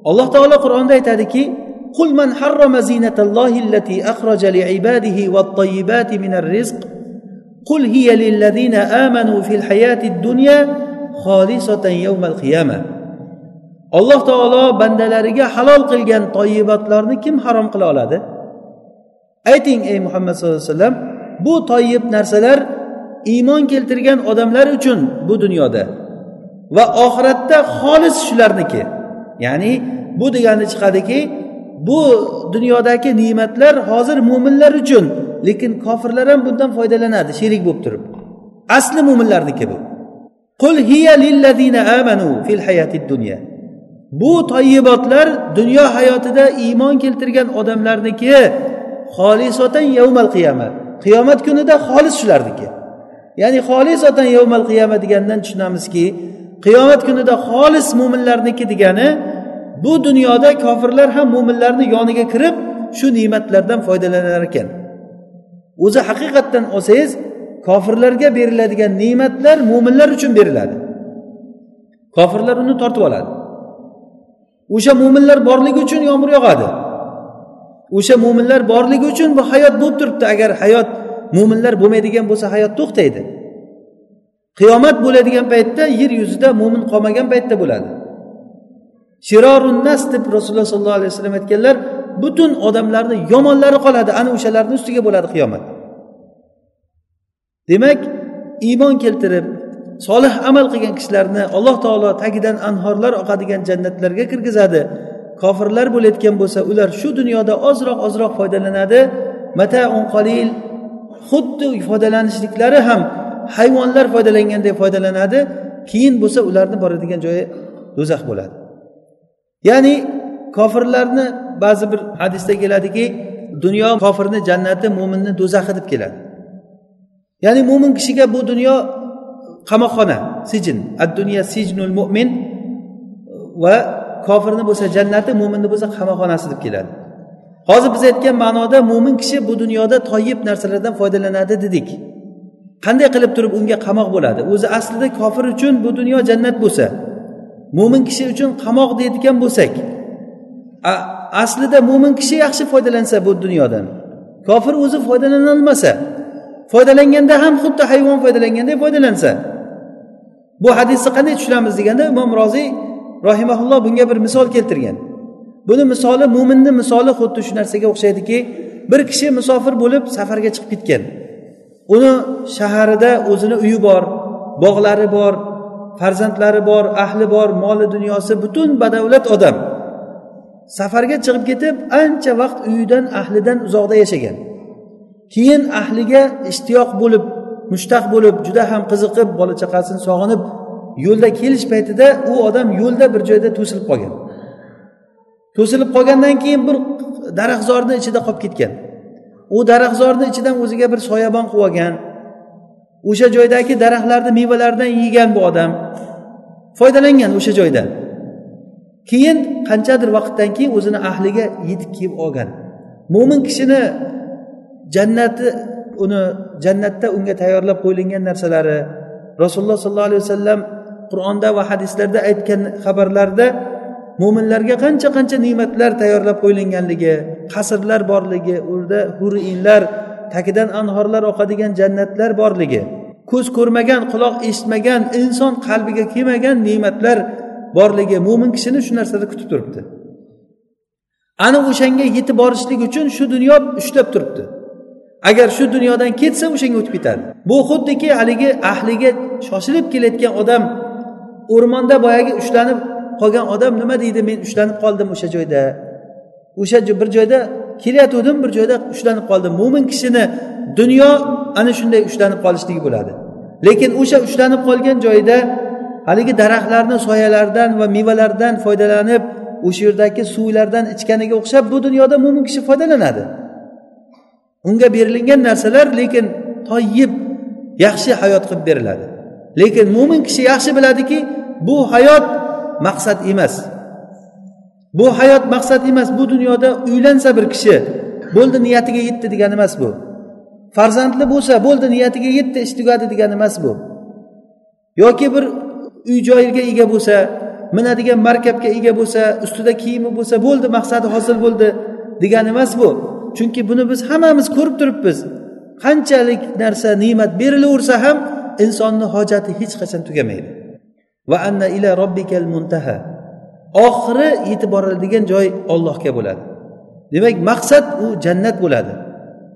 alloh taolo qur'onda aytadiki قل من حرم زينة الله التي أخرج لعباده والطيبات من الرزق قل هي للذين آمنوا في الحياة الدنيا خالصة يوم القيامة alloh taolo bandalariga halol qilgan toyibotlarni kim harom qila oladi? Ayting ey muhammad sallallohu alayhi vasallam bu toyib narsalar iymon keltirgan odamlar uchun bu dunyoda va oxiratda xolis shularniki. Ya'ni bu degani chiqadiki bu dunyodagi ne'matlar hozir mo'minlar uchun lekin kofirlar ham bundan foydalanadi sherik bo'lib turib. Asli mo'minlarniki bu. Qul hiya lillazina amanu fil hayatid dunya. Bu toyibotlar dunyo hayotida iymon keltirgan odamlarniki xolisatan yavmal qiyama qiyomat kunida xolis shularniki ya'ni xolisatan yavmal qiyama degandan tushunamizki qiyomat kunida xolis mo'minlarniki degani bu dunyoda kofirlar ham mo'minlarni yoniga kirib shu ne'matlardan foydalanar ekan. O'zi haqiqatdan olsangiz kofirlarga beriladigan ne'matlar mo'minlar uchun beriladi. Kofirlar uni tortib oladi. O'sha mo'minlar borligi uchun yomg'ir yog'adi. O'sha mo'minlar borligi uchun bu hayot bo'lib turibdi. Agar hayot mo'minlar bo'lmaydigan bo'lsa hayot to'xtaydi. Qiyomat bo'ladigan paytda yer yuzida mo'min qolmagan paytda bo'ladi. Shirorunnas deb rasululloh sollallohu alayhi vasallam aytganlar butun odamlarni yomonlari qoladi ana o'shalarni ustiga bo'ladi qiyomat. Demak iymon keltirib solih amal qilgan kishilarni alloh taolo tagidan anhorlar oqadigan jannatlarga kirgizadi. Kofirlar bo'layotgan bo'lsa ular shu dunyoda ozroq ozroq foydalanadi. Mataun qalil xuddi foydalanishliklari ham hayvonlar foydalanganday foydalanadi. Keyin bo'lsa ularni boradigan joyi do'zax bo'ladi. Ya'ni kofirlarni ba'zi bir hadisda keladiki dunyo kofirni jannati mo'minni do'zaxi deb keladi. Ya'ni mo'min kishiga bu dunyo qamoqxona sijin ad dunya sijnul mo'min va kofirni bo'lsa jannati mo'minni bo'lsa qamoqxonasi deb keladi. Hozir biz aytgan ma'noda mo'min kishi bu dunyoda toyib narsalardan foydalanadi dedik. Qanday qilib turib unga qamoq bo'ladi? O'zi aslida kofir uchun bu dunyo jannat bo'lsa mo'min kishi uchun qamoq deydigan bo'lsak aslida mo'min kishi yaxshi foydalansa bu dunyodan kofir o'zi foydalanolmasa foydalanganda ham xuddi hayvon foydalanganday foydalansa. Bu hadisni qanday tushunamiz deganda imom roziy rohimaulloh bunga bir misol keltirgan. Buni misoli mo'minni misoli xuddi shu narsaga o'xshaydiki bir kishi musofir bo'lib safarga chiqib ketgan. Uni shaharida o'zini uyi bor bog'lari bor farzandlari bor ahli bor moli dunyosi butun badavlat odam safarga chiqib ketib ancha vaqt uyidan ahlidan uzoqda yashagan. Keyin ahliga ishtiyoq bo'lib mushtaq bo'lib juda ham qiziqib bola chaqasini sog'inib yo'lda kelish paytida u odam yo'lda bir joyda to'silib qolgan. To'silib qolgandan keyin bir daraxtzorni ichida qolib ketgan. U daraxtzorni ichidan o'ziga bir soyabon qilib olgan. O'sha joydagi daraxtlarni mevalaridan yegan bu odam foydalangan o'sha joydan. Keyin qanchadir vaqtdan keyin o'zini ahliga yetib kelib olgan. Mo'min kishini jannati uni jannatda unga tayyorlab qo'yilgan narsalari rasululloh sollallohu alayhi vasallam qur'onda va hadislarda aytgan xabarlarda mo'minlarga qancha qancha ne'matlar tayyorlab qo'yilganligi qasrlar borligi unda huriinlar tagidan anhorlar oqadigan jannatlar borligi ko'z ko'rmagan quloq eshitmagan inson qalbiga kelmagan ne'matlar borligi mo'min kishini shu narsada kutib turibdi. Ana o'shanga yetib borishlik uchun shu dunyo ushlab turibdi. Agar shu dunyodan ketsa o'shanga o'tib ketadi. Bu xuddiki haligi ahliga shoshilib kelayotgan odam o'rmonda boyagi ushlanib qolgan odam nima deydi men ushlanib qoldim o'sha joyda. O'sha bir joyda kelayotgandim bir joyda ushlanib qoldim. Mo'min kishini dunyo ana shunday ushlanib qolishligi bo'ladi. Lekin o'sha ushlanib qolgan joyda haligi daraxtlarni soyalaridan va mevalardan foydalanib o'sha yerdagi suvlardan ichganiga o'xshab bu dunyoda mo'min kishi foydalanadi. Unga berilingan narsalar lekin toyib yaxshi hayot qilib beriladi. Lekin mo'min kishi yaxshi biladiki bu hayot maqsad emas. Bu hayot maqsad emas bu dunyoda uylansa bir kishi bo'ldi niyatiga yetdi degani emas bu. Farzandli bo'lsa bo'ldi niyatiga yetdi ish tugadi degani emas bu. Yoki bir uy joyiga ega bo'lsa minadigan markabga ega bo'lsa ustida kiyimi bo'lsa bo'ldi maqsadi hosil bo'ldi degani emas bu. Chunki buni biz hammamiz ko'rib turibmiz. Qanchalik narsa ne'mat berilaversa ham insonni hojati hech qachon tugamaydi. Va anna ila robbikal muntaha. Oxiri yetib boriladigan joy ollohga bo'ladi. Demak maqsad u jannat bo'ladi.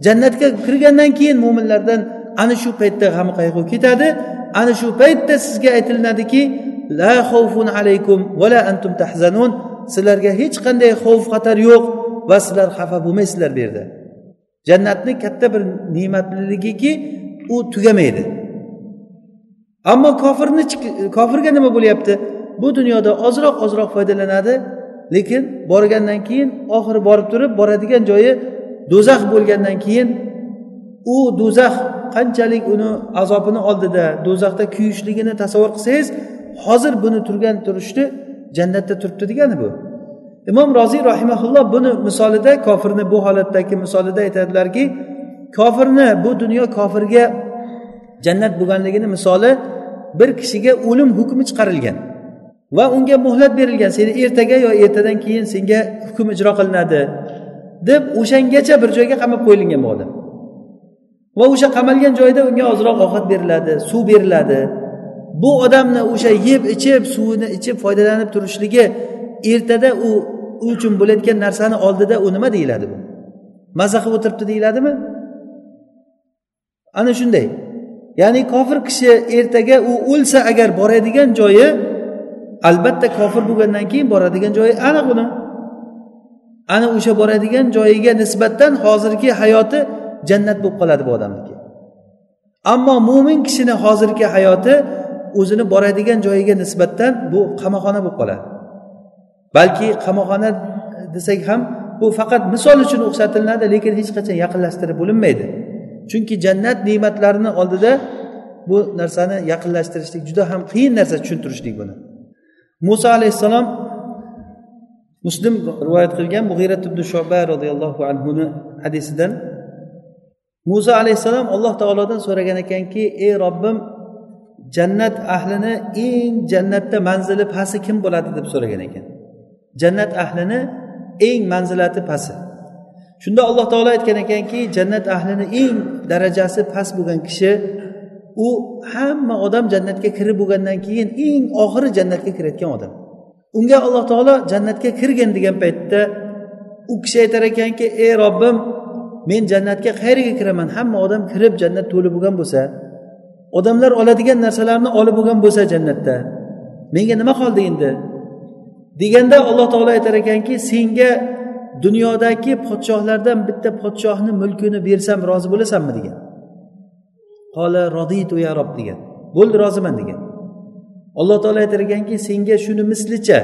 Jannatga kirgandan keyin mo'minlardan ana shu paytda g'am qayg'u ketadi. Ana shu paytda sizga aytilinadiki la xavfun alaykum va la antum tahzanun. Sizlarga hech qanday xavf xatar yo'q. Va sizlar xafa bo'lmaysizlar bu yerda. Jannatni katta bir ne'matliligiki u tugamaydi. Ammo kofirni kofirga nima bo'lyapti? Bu dunyoda ozroq ozroq foydalanadi lekin borgandan keyin oxiri borib turib boradigan joyi do'zax bo'lgandan keyin u do'zax qanchalik uni azobini oldida do'zaxda kuyishligini tasavvur qilsangiz hozir buni turgan turishni jannatda turibdi degani bu. Imom roziy rahimaulloh buni misolida kofirni bu holatdagi misolida aytadilarki kofirni bu dunyo kofirga jannat bo'lganligini misoli bir kishiga o'lim hukmi chiqarilgan va unga muhlat berilgan seni ertaga yo ertadan keyin senga hukm ijro qilinadi deb o'shangacha bir joyga qamab qo'yilgan bu odam. Va o'sha qamalgan joyda unga ozroq ovqat beriladi suv beriladi. Bu odamni o'sha yeb ichib suvini ichib foydalanib turishligi ertada u u uchun bo'layotgan narsani oldida u nima deyiladi bu? Maza qilib o'tiribdi deyiladimi? Ana shunday. Ya'ni kofir kishi ertaga u o'lsa agar boradigan joyi albatta kofir bo'lgandan keyin boradigan joyi aniq uni. Ana o'sha boradigan joyiga nisbatan hozirgi hayoti jannat bo'lib qoladi bu odamniki. Ammo mo'min kishini hozirgi hayoti o'zini boradigan joyiga nisbatan bu qamoqxona bo'lib qoladi. Balki qamoqxona desak ham bu faqat misol uchun o'xshatilinadi lekin hech qachon yaqinlashtirib bo'linmaydi. Chunki jannat ne'matlarini oldida bu narsani yaqinlashtirishlik juda ham qiyin narsa tushuntirishlik buni. Muso alayhissalom muslim rivoyat qilgan mug'irat ibn shoba roziyallohu anhuni hadisidan muso alayhissalom alloh taolodan so'ragan ekanki ey robbim jannat ahlini eng jannatda manzili pasti kim bo'ladi? deb so'ragan ekan. Jannat ahlini eng manzilati pasti shunda alloh taolo aytgan ekanki jannat ahlini eng darajasi past bo'lgan kishi u hamma odam jannatga kirib bo'lgandan keyin eng oxiri jannatga kirayotgan odam. Unga alloh taolo jannatga kirgin degan paytda u kishi aytar ekanki ey robbim men jannatga qayerga kiraman? Hamma odam kirib jannat to'li bo'lgan bo'lsa odamlar oladigan narsalarni olib bo'lgan bo'lsa jannatda menga nima qoldi endi? Deganda alloh taolo aytar ekanki senga dunyodagi podshohlardan bitta podshohni mulkini bersam rozi bo'lasanmi degan. Qola roditu ya rob degan. Bo'ldi roziman degan. Alloh taolo aytar ekanki senga shuni mislicha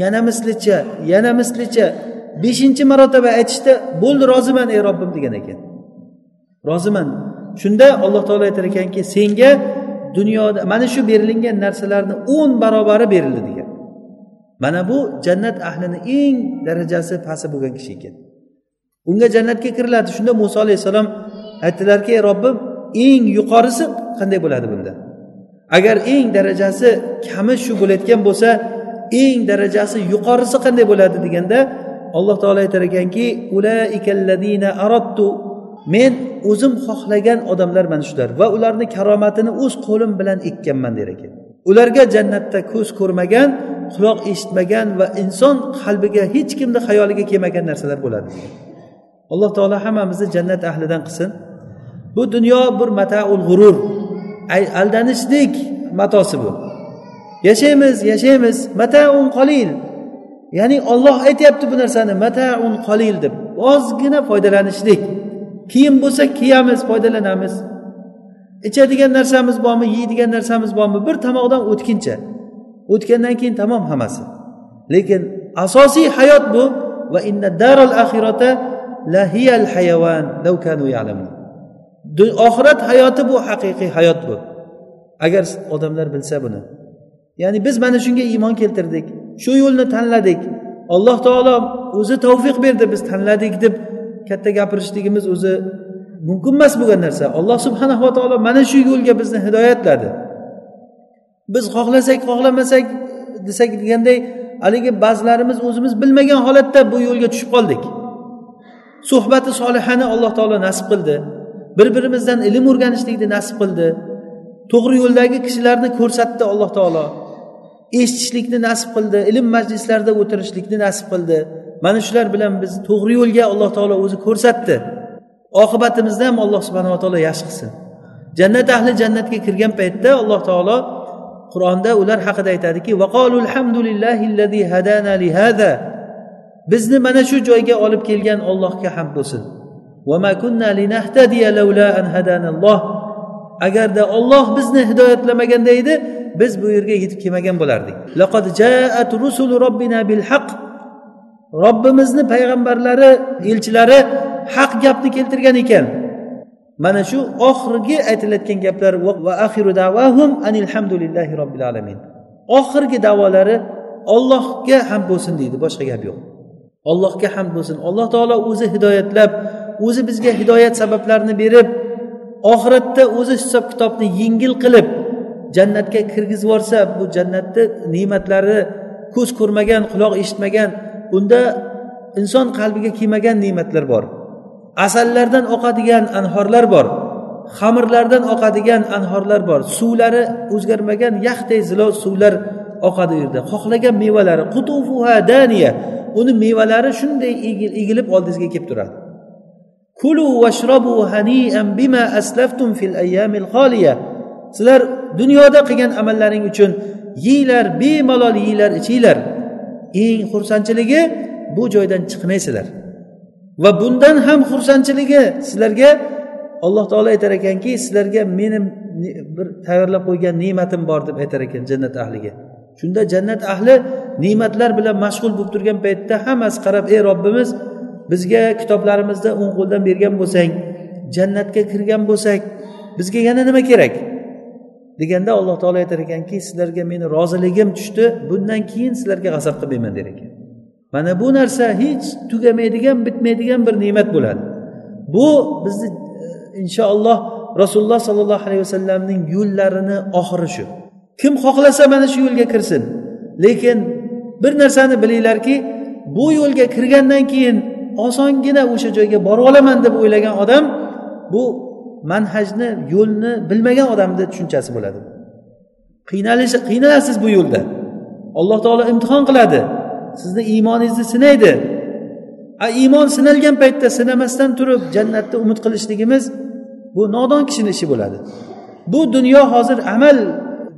yana mislicha yana mislicha beshinchi marotaba aytishda bo'ldi roziman ey robbim degan ekan. Roziman. Shunda alloh taolo aytar ekanki senga dunyoda mana shu berilingan narsalarni o'n barobari berildi degan. Mana bu jannat ahlini eng darajasi pasti bo'lgan kishi ekan. Unga jannatga kiriladi. Shunda muso alayhissalom aytdilarki ey robbim eng yuqorisi qanday bo'ladi bunda? Agar eng darajasi kami shu bo'layotgan bo'lsa eng darajasi yuqorisi qanday bo'ladi deganda alloh taolo aytar ekanki men o'zim xohlagan odamlar mana shular va ularni karomatini o'z qo'lim bilan ekkanman der ekan. Ularga jannatda ko'z ko'rmagan quloq eshitmagan va inson qalbiga hech kimni xayoliga kelmagan narsalar bo'ladi. Alloh taolo hammamizni jannat ahlidan qilsin. Bu dunyo bir mataul g'urur aldanishlik matosi bu. Yashaymiz yashaymiz mataun qolil ya'ni olloh aytyapti bu narsani mataun qolil deb. Ozgina foydalanishlik. Kiyim bo'lsa kiyamiz foydalanamiz. Ichadigan narsamiz bormi yeydigan narsamiz bormi? Bir tomoqdan o'tguncha o'tgandan keyin tamom hammasi. Lekin asosiy hayot bu. Va inna daral axirata lahiyal hayavan law kanu ya'lamun. Oxirat hayoti bu haqiqiy hayot bu. Agar odamlar bilsa buni. Ya'ni biz mana shunga iymon keltirdik shu yo'lni tanladik. Alloh taolo o'zi tavfiq berdi biz tanladik deb katta gapirishligimiz o'zi mumkin emas bo'lgan narsa. Alloh subhanava taolo mana shu yo'lga bizni hidoyatladi. Biz xohlasak xohlamasak desak deganday haligi ba'zilarimiz o'zimiz bilmagan holatda bu yo'lga tushib qoldik. Suhbati solihani alloh taolo nasib qildi. Bir birimizdan ilm o'rganishlikni nasib qildi. To'g'ri yo'ldagi kishilarni ko'rsatdi alloh taolo. Eshitishlikni nasib qildi ilm majlislarida o'tirishlikni nasib qildi. Mana shular bilan biz to'g'ri yo'lga alloh taolo o'zi ko'rsatdi. Oqibatimizni ham alloh subhanava taolo yaxshi qilsin. Jannat ahli jannatga kirgan paytda alloh taolo qur'onda ular haqida aytadiki bizni mana shu joyga olib kelgan ollohga ham bo'lsin. Agarda olloh bizni hidoyatlamaganda edi biz bu yerga yetib kelmagan bo'lardik. Robbimizni payg'ambarlari elchilari haq gapni keltirgan ekan. Mana shu oxirgi aytilayotgan gaplar va axiru davahum anilhamdulillahi robbil alamin. Oxirgi davolari ollohga ham bo'lsin deydi boshqa gap yo'q. Ollohga ham bo'lsin. Alloh taolo o'zi hidoyatlab o'zi bizga hidoyat sabablarini berib oxiratda o'zi hisob kitobni yengil qilib jannatga kirgizib yuborsa bu jannatni ne'matlari ko'z ko'rmagan quloq eshitmagan unda inson qalbiga kelmagan ne'matlar bor. Asallardan oqadigan anhorlar bor. Xamirlardan oqadigan anhorlar bor. Suvlari o'zgarmagan yaxday zilo suvlar oqadi u yerda xohlagan mevalari qutufuha daniya. Uni mevalari shunday egilib oldingizga kelib turadi. Kulu vashrabu hanian bima aslaftum fil ayyamil xoliya sizlar dunyoda qilgan amallaring uchun yeyglar bemalol yeyglar ichinglar. Eng xursandchiligi bu joydan chiqmaysizlar. Va bundan ham xursandchiligi sizlarga alloh taolo aytar ekanki sizlarga meni bir tayyorlab qo'ygan ne'matim bor deb aytar ekan jannat ahliga. Shunda jannat ahli ne'matlar bilan mashg'ul bo'lib turgan paytda hammasi qarab ey robbimiz bizga kitoblarimizda o'ng qo'ldan bergan bo'lsang jannatga kirgan bo'lsak bizga yana nima kerak? deganda alloh taolo aytar ekanki sizlarga meni roziligim tushdi bundan keyin sizlarga g'azab qilmayman der ekan. Mana bu narsa hech tugamaydigan bitmaydigan bir ne'mat bo'ladi. Bu bizni e, inshaalloh rasululloh sollallohu alayhi vasallamning yo'llarini oxiri shu. Kim xohlasa mana shu yo'lga kirsin. Lekin bir narsani bilinglarki bu yo'lga kirgandan keyin osongina o'sha joyga borib olaman deb o'ylagan odam bu manhajni yo'lni bilmagan odamni tushunchasi bo'ladi. Qiynalish qiynalasiz bu yo'lda. Alloh taolo imtihon qiladi. Sizni iymoningizni sinaydi. A iymon sinalgan paytda sinamasdan turib jannatni umid qilishligimiz bu nodon kishini ishi bo'ladi. Bu dunyo hozir amal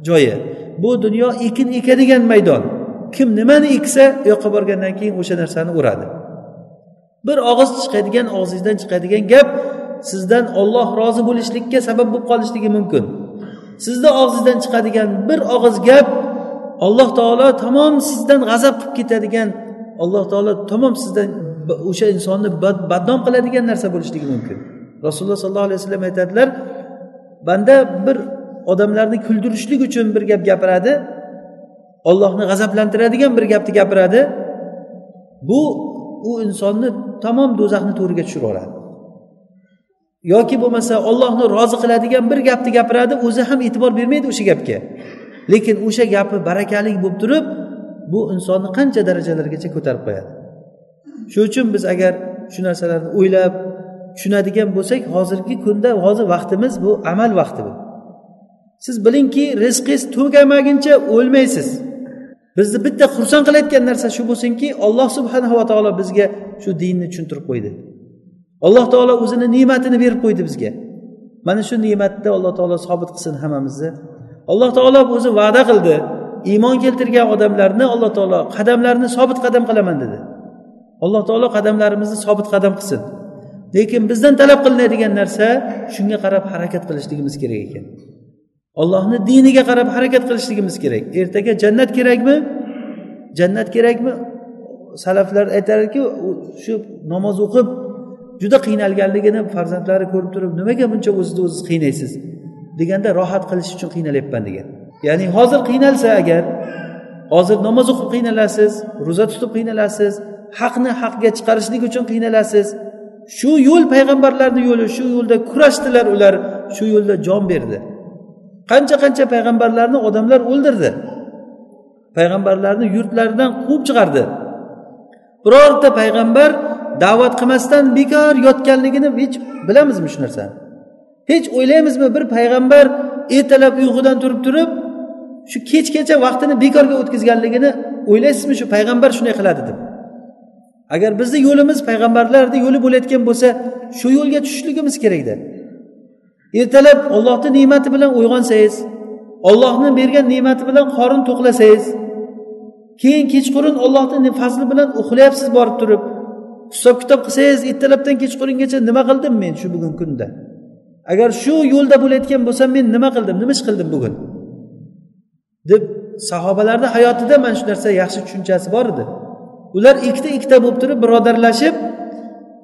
joyi. Bu dunyo ekin ekadigan maydon. Kim nimani eksa u yoqqa borgandan keyin o'sha narsani uradi. Bir og'iz chiqadigan og'zingizdan chiqadigan gap sizdan olloh rozi bo'lishlikka sabab bo'lib qolishligi mumkin. Sizni og'zingizdan chiqadigan bir og'iz gap alloh taolo tamom sizdan g'azab qilib ketadigan alloh taolo tamom sizdan o'sha insonni badnom qiladigan narsa bo'lishligi mumkin. Rasululloh sollallohu alayhi vasallam aytadilar banda bir odamlarni kuldirishlik uchun bir gap gapiradi ollohni g'azablantiradigan bir gapni gapiradi bu u insonni tamom do'zaxni to'riga tushirib yuboradi yoki bo'lmasa ollohni rozi qiladigan bir gapni gapiradi o'zi ham e'tibor bermaydi o'sha gapga. Lekin o'sha gapi barakali bo'lib turib bu insonni qancha darajalargacha ko'tarib qo'yadi? Shuning uchun biz agar shu narsalarni o'ylab tushunadigan bo'lsak hozirgi kunda hozir vaqtimiz bu amal vaqti bu siz bilingki rizqingiz tugamaguncha o'lmaysiz. Bizni bitta xursand qilayotgan narsa shu bo'lsinki alloh subhanava taolo bizga shu dinni tushuntirib qo'ydi. Alloh taolo o'zini ne'matini berib qo'ydi bizga. Mana shu ne'matda alloh taolo sobit qilsin hammamizni. Alloh taolo o'zi va'da qildi. Iymon keltirgan odamlarni alloh taolo qadamlarini sobit qadam qilaman dedi. Alloh taolo qadamlarimizni sobit qadam qilsin. Lekin bizdan talab qilinadigan narsa shunga qarab harakat qilishligimiz kerak ekan. Ollohni diniga qarab harakat qilishligimiz kerak. Ertaga jannat kerakmi? Jannat kerakmi? Salaflar aytadiki shu namoz o'qib juda qiynalganligini farzandlari ko'rib turib nimaga buncha o'zizni o'ziz qiynaysiz? Deganda rohat qilish uchun qiynalyapman degan. Ya'ni hozir qiynalsa agar hozir namoz o'qib qiynalasiz ro'za tutib qiynalasiz haqni haqga chiqarishlik uchun qiynalasiz shu yo'l payg'ambarlarni yo'li shu yo'lda kurashdilar ular shu yo'lda jon berdi. Qancha qancha payg'ambarlarni odamlar o'ldirdi. Payg'ambarlarni yurtlaridan quvib chiqardi. Birorta payg'ambar da'vat qilmasdan bekor yotganligini hech bilamizmi shu narsani? Hech o'ylaymizmi bir payg'ambar ertalab uyqudan turib turib shu kechgacha vaqtini bekorga o'tkazganligini o'ylaysizmi shu payg'ambar shunday qiladi deb. Agar bizni yo'limiz payg'ambarlarni yo'li bo'layotgan bo'lsa shu yo'lga tushishligimiz kerakda ertalab ollohni ne'mati bilan uyg'onsangiz ollohni bergan ne'mati bilan qorin to'qlasangiz keyin kechqurun ollohni fazli bilan uxlayapsiz borib turib hisob kitob qilsangiz ertalabdan kechqurungacha nima qildim men shu bugungi kunda? Agar shu yo'lda bo'layotgan bo'lsam men nima qildim nima ish qildim bugun? deb sahobalarni hayotida mana shu narsa yaxshi tushunchasi bor edi. Ular ikkita ikkita bo'lib turib birodarlashib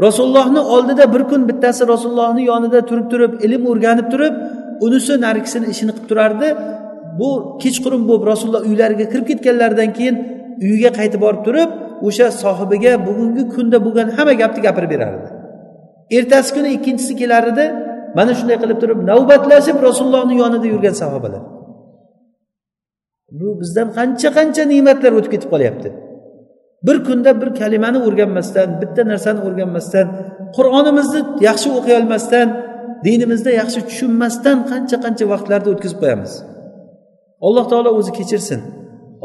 rasulullohni oldida bir kun bittasi rasulullohni yonida turib turib ilm o'rganib turib unisi narigisini ishini qilib turardi. Bu kechqurun bo'lib rasululloh uylariga kirib ketganlaridan keyin uyiga qaytib borib turib o'sha sohibiga bugungi kunda bo'lgan hamma gapni gapirib berardi. Ertasi kuni ikkinchisi kelar edi. Mana shunday qilib turib navbatlashib rasulullohni yonida yurgan sahobalar. Bu bizdan qancha qancha ne'matlar o'tib ketib qolyapti. Bir kunda bir kalimani o'rganmasdan bitta narsani o'rganmasdan qur'onimizni yaxshi o'qiy olmasdan dinimizda yaxshi tushunmasdan qancha qancha vaqtlarni o'tkazib qo'yamiz? Alloh taolo o'zi kechirsin.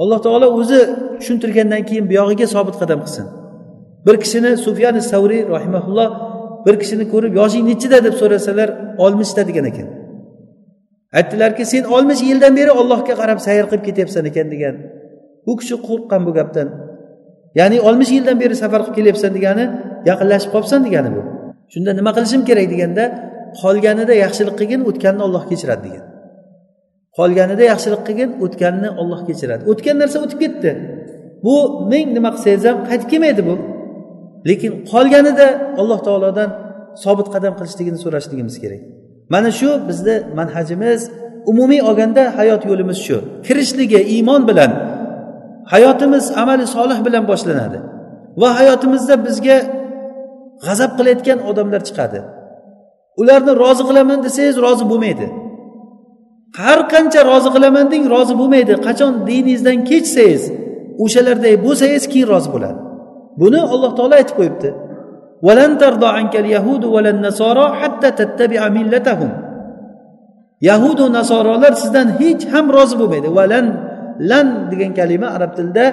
Alloh taolo o'zi tushuntirgandan keyin buyog'iga sobit qadam qilsin. Bir kishini sufyan savriy rahimaulloh bir kishini ko'rib yoshing nechida? deb so'rasalar oltmishda degan ekan. Aytdilarki sen oltmish yildan beri ollohga qarab sayr qilib ketyapsan ekan degan. Bu kishi qo'rqqan bu gapdan. Ya'ni oltmish yildan beri safar qilib kelyapsan degani yaqinlashib qolibsan degani bu. Shunda nima qilishim kerak? deganda qolganida yaxshilik qilgin o'tganni olloh kechiradi degan. Qolganida yaxshilik qilgin o'tganni olloh kechiradi o'tgan narsa o'tib ketdi. Bu ming nima qilsangiz ham qaytib kelmaydi bu. Lekin qolganida alloh taolodan sobit qadam qilishligini so'rashligimiz kerak. Mana shu bizni manhajimiz umumiy olganda hayot yo'limiz shu. Kirishligi iymon bilan hayotimiz amali solih bilan boshlanadi va hayotimizda bizga g'azab qilayotgan odamlar chiqadi. Ularni rozi qilaman desangiz rozi bo'lmaydi. Har qancha rozi qilaman deng rozi bo'lmaydi. Qachon diningizdan kechsangiz o'shalarday bo'lsangiz keyin rozi bo'ladi. Buni alloh taolo aytib qo'yibdi. Yahudu nasorolar sizdan hech ham rozi bo'lmaydi. Valan lan degan kalima arab tilida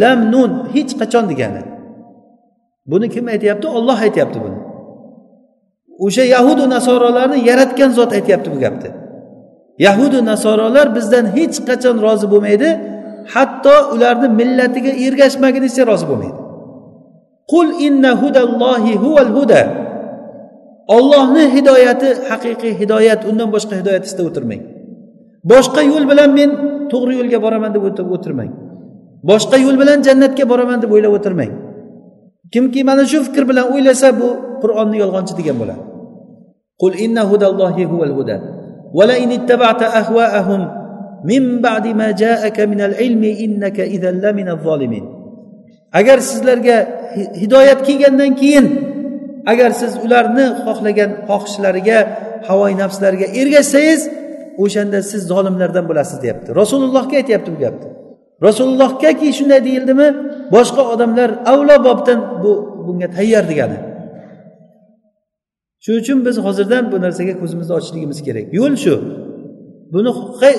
lam nun hech qachon degani. Buni kim aytyapti? Olloh aytyapti buni. O'sha yahudu nasorolarni yaratgan zot aytyapti bu gapni. Yahudu nasorolar bizdan hech qachon rozi bo'lmaydi hatto ularni millatiga ergashmagunizcha rozi bo'lmaydi. qul inna hudallohi huval huda ollohni hidoyati haqiqiy hidoyat undan boshqa hidoyat istab o'tirmang boshqa yo'l bilan men to'g'ri yo'lga boraman deb o'tirmang boshqa yo'l bilan jannatga boraman deb o'ylab o'tirmang kimki mana shu fikr bilan o'ylasa bu qur'onni yolg'onchi degan bo'ladi qul inna hudallohi huval huda ولئن اتبعت أهواءهم من بعد ما جاءك من العلم إنك إذا لمن الظالمين agar sizlarga hidoyat kelgandan keyin agar siz ularni xohlagan xohishlariga havoyi nafslariga ergashsangiz o'shanda siz zolimlardan bo'lasiz deyapti. Rasulullohga aytyapti bu gapni. Rasulullohgaki shunday deyildimi? Boshqa odamlar avlo bobdan bu bunga tayyor degani. Shuning uchun biz hozirdan bu narsaga ko'zimizni ochishligimiz kerak. Yo'l shu. Buni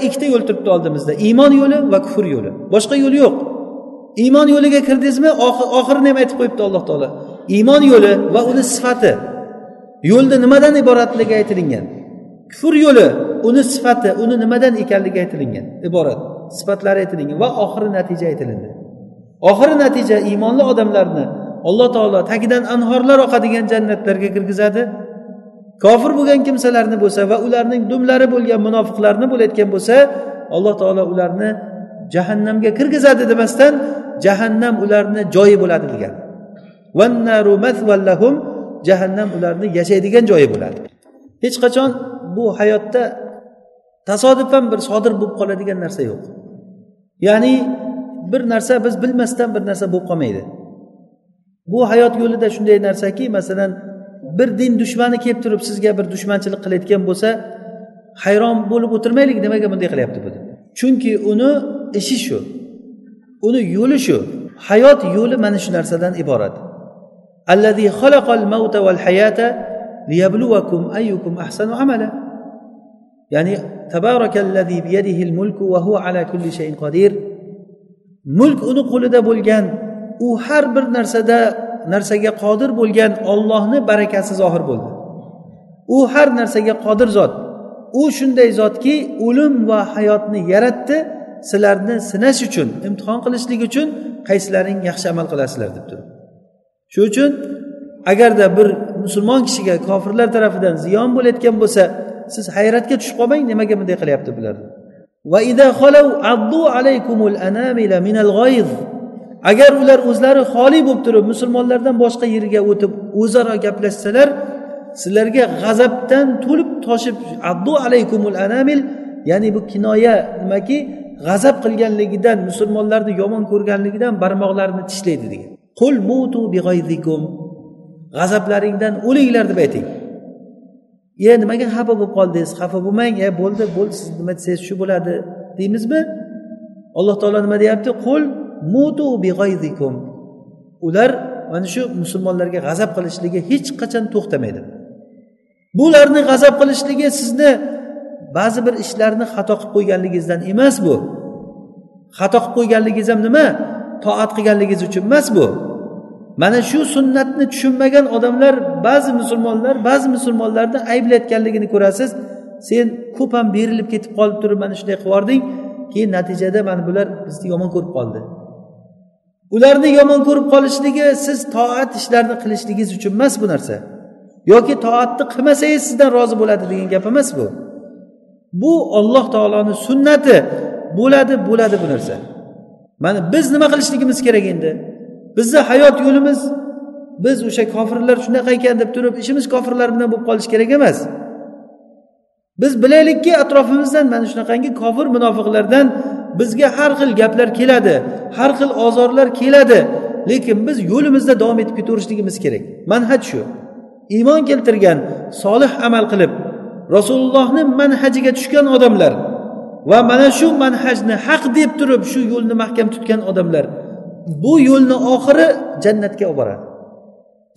ikkita yo'l turibdi oldimizda. Iymon yo'li va kufr yo'li. Boshqa yo'l yo'q. Iymon yo'liga kirdingizmi oxirini ham aytib qo'yibdi alloh taolo. Iymon yo'li va uni sifati. Yo'lni nimadan iboratligi aytilingan? Kufr yo'li uni sifati uni nimadan ekanligi aytilingan? Iborat. Sifatlari aytilingan va oxiri natija aytilindi. Oxiri natija iymonli odamlarni alloh taolo tagidan anhorlar oqadigan jannatlarga kirgizadi. Kofir bo'lgan kimsalarni bo'lsa va ularning dumlari bo'lgan munofiqlarni bo'layotgan bo'lsa alloh taolo ularni jahannamga kirgizadi demasdan jahannam ularni joyi bo'ladi degan. Jahannam ularni yashaydigan joyi bo'ladi. Hech qachon bu hayotda tasodifan bir sodir bo'lib qoladigan narsa yo'q. Ya'ni bir narsa biz bilmasdan bir narsa bo'lib qolmaydi. Bu hayot yo'lida shunday narsaki masalan bir din dushmani kelib turib sizga bir dushmanchilik qilayotgan bo'lsa hayron bo'lib o'tirmaylik nimaga bunday qilyapti bu? Chunki uni ishi shu. Uni yo'li shu. Hayot yo'li mana shu narsadan iborat. Allazi xalaqal mauta val hayata liyabluvakum ayyukum ahsanu amala. Ya'ni tabarakallazi biyadihi mulku va huwa ala kulli shayin qodir mulk uni qo'lida bo'lgan u har bir narsada narsaga qodir bo'lgan ollohni barakasi zohir bo'ldi. U har narsaga qodir zot. U shunday zotki o'lim va hayotni yaratdi sizlarni sinash uchun imtihon qilishlik uchun qaysilaring yaxshi amal qilasizlar deb turib shuning uchun agarda bir musulmon kishiga kofirlar tarafidan ziyon bo'layotgan bo'lsa siz hayratga tushib qolmang nimaga bunday qilyapti bular? Agar ular o'zlari xoli bo'lib turib musulmonlardan boshqa yerga o'tib o'zaro gaplashsalar sizlarga g'azabdan to'lib toshib addu alaykumul anamil ya'ni bu kinoya nimaki g'azab qilganligidan musulmonlarni yomon ko'rganligidan barmoqlarini tishlaydi degan. Qul mutu g'azablaringdan o'linglar deb ayting. E nimaga xafa bo'lib qoldingiz? Xafa bo'lmang e bo'ldi bo'ldi siz nima desangiz shu bo'ladi deymizmi? Alloh taolo nima deyapti? Qul mutu big'ayzikum ular mana shu musulmonlarga g'azab qilishligi hech qachon to'xtamaydi. Bularni g'azab qilishligi sizni ba'zi bir ishlarni xato qilib qo'yganligingizdan emas bu. Xato qilib qo'yganligingiz ham nima? Toat qilganligingiz uchun emas bu. Mana shu sunnatni tushunmagan odamlar ba'zi musulmonlar ba'zi musulmonlarni ayblayotganligini ko'rasiz. Sen ko'p ham berilib ketib qolib turib mana shunday qilib yubording keyin natijada mana bular bizni yomon ko'rib qoldi. Ularni yomon ko'rib qolishligi siz toat ishlarni qilishligingiz uchun emas bu narsa. Yoki toatni qilmasangiz sizdan rozi bo'ladi degan gap emas bu. Bu olloh taoloni sunnati. Bo'ladi bo'ladi bu narsa. Mana biz nima qilishligimiz kerak endi? Bizni hayot yo'limiz biz o'sha kofirlar shunaqa ekan deb turib ishimiz kofirlar bilan bo'lib qolish kerak emas. Biz bilaylikki atrofimizdan mana shunaqangi kofir munofiqlardan bizga har xil gaplar keladi har xil ozorlar keladi. Lekin biz yo'limizda davom etib ketaverishligimiz kerak. Manhaj shu. Iymon keltirgan solih amal qilib rasulullohni manhajiga tushgan odamlar va mana shu manhajni haq deb turib shu yo'lni mahkam tutgan odamlar bu yo'lni oxiri jannatga olib boradi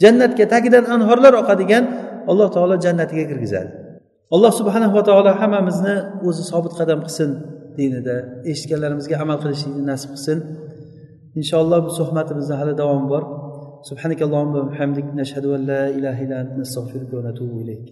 jannatga tagidan anhorlar oqadigan alloh taolo jannatiga kirgizadi alloh subhanava taolo hammamizni o'zi sobit qadam qilsin dinida eshitganlarimizga amal qilishlikni nasib qilsin inshaalloh bu suhbatimizda hali davomi bor سبحانك اللهم وبحمدك نشهد أن لا إله إلا أنت نستغفرك ونتوب إليك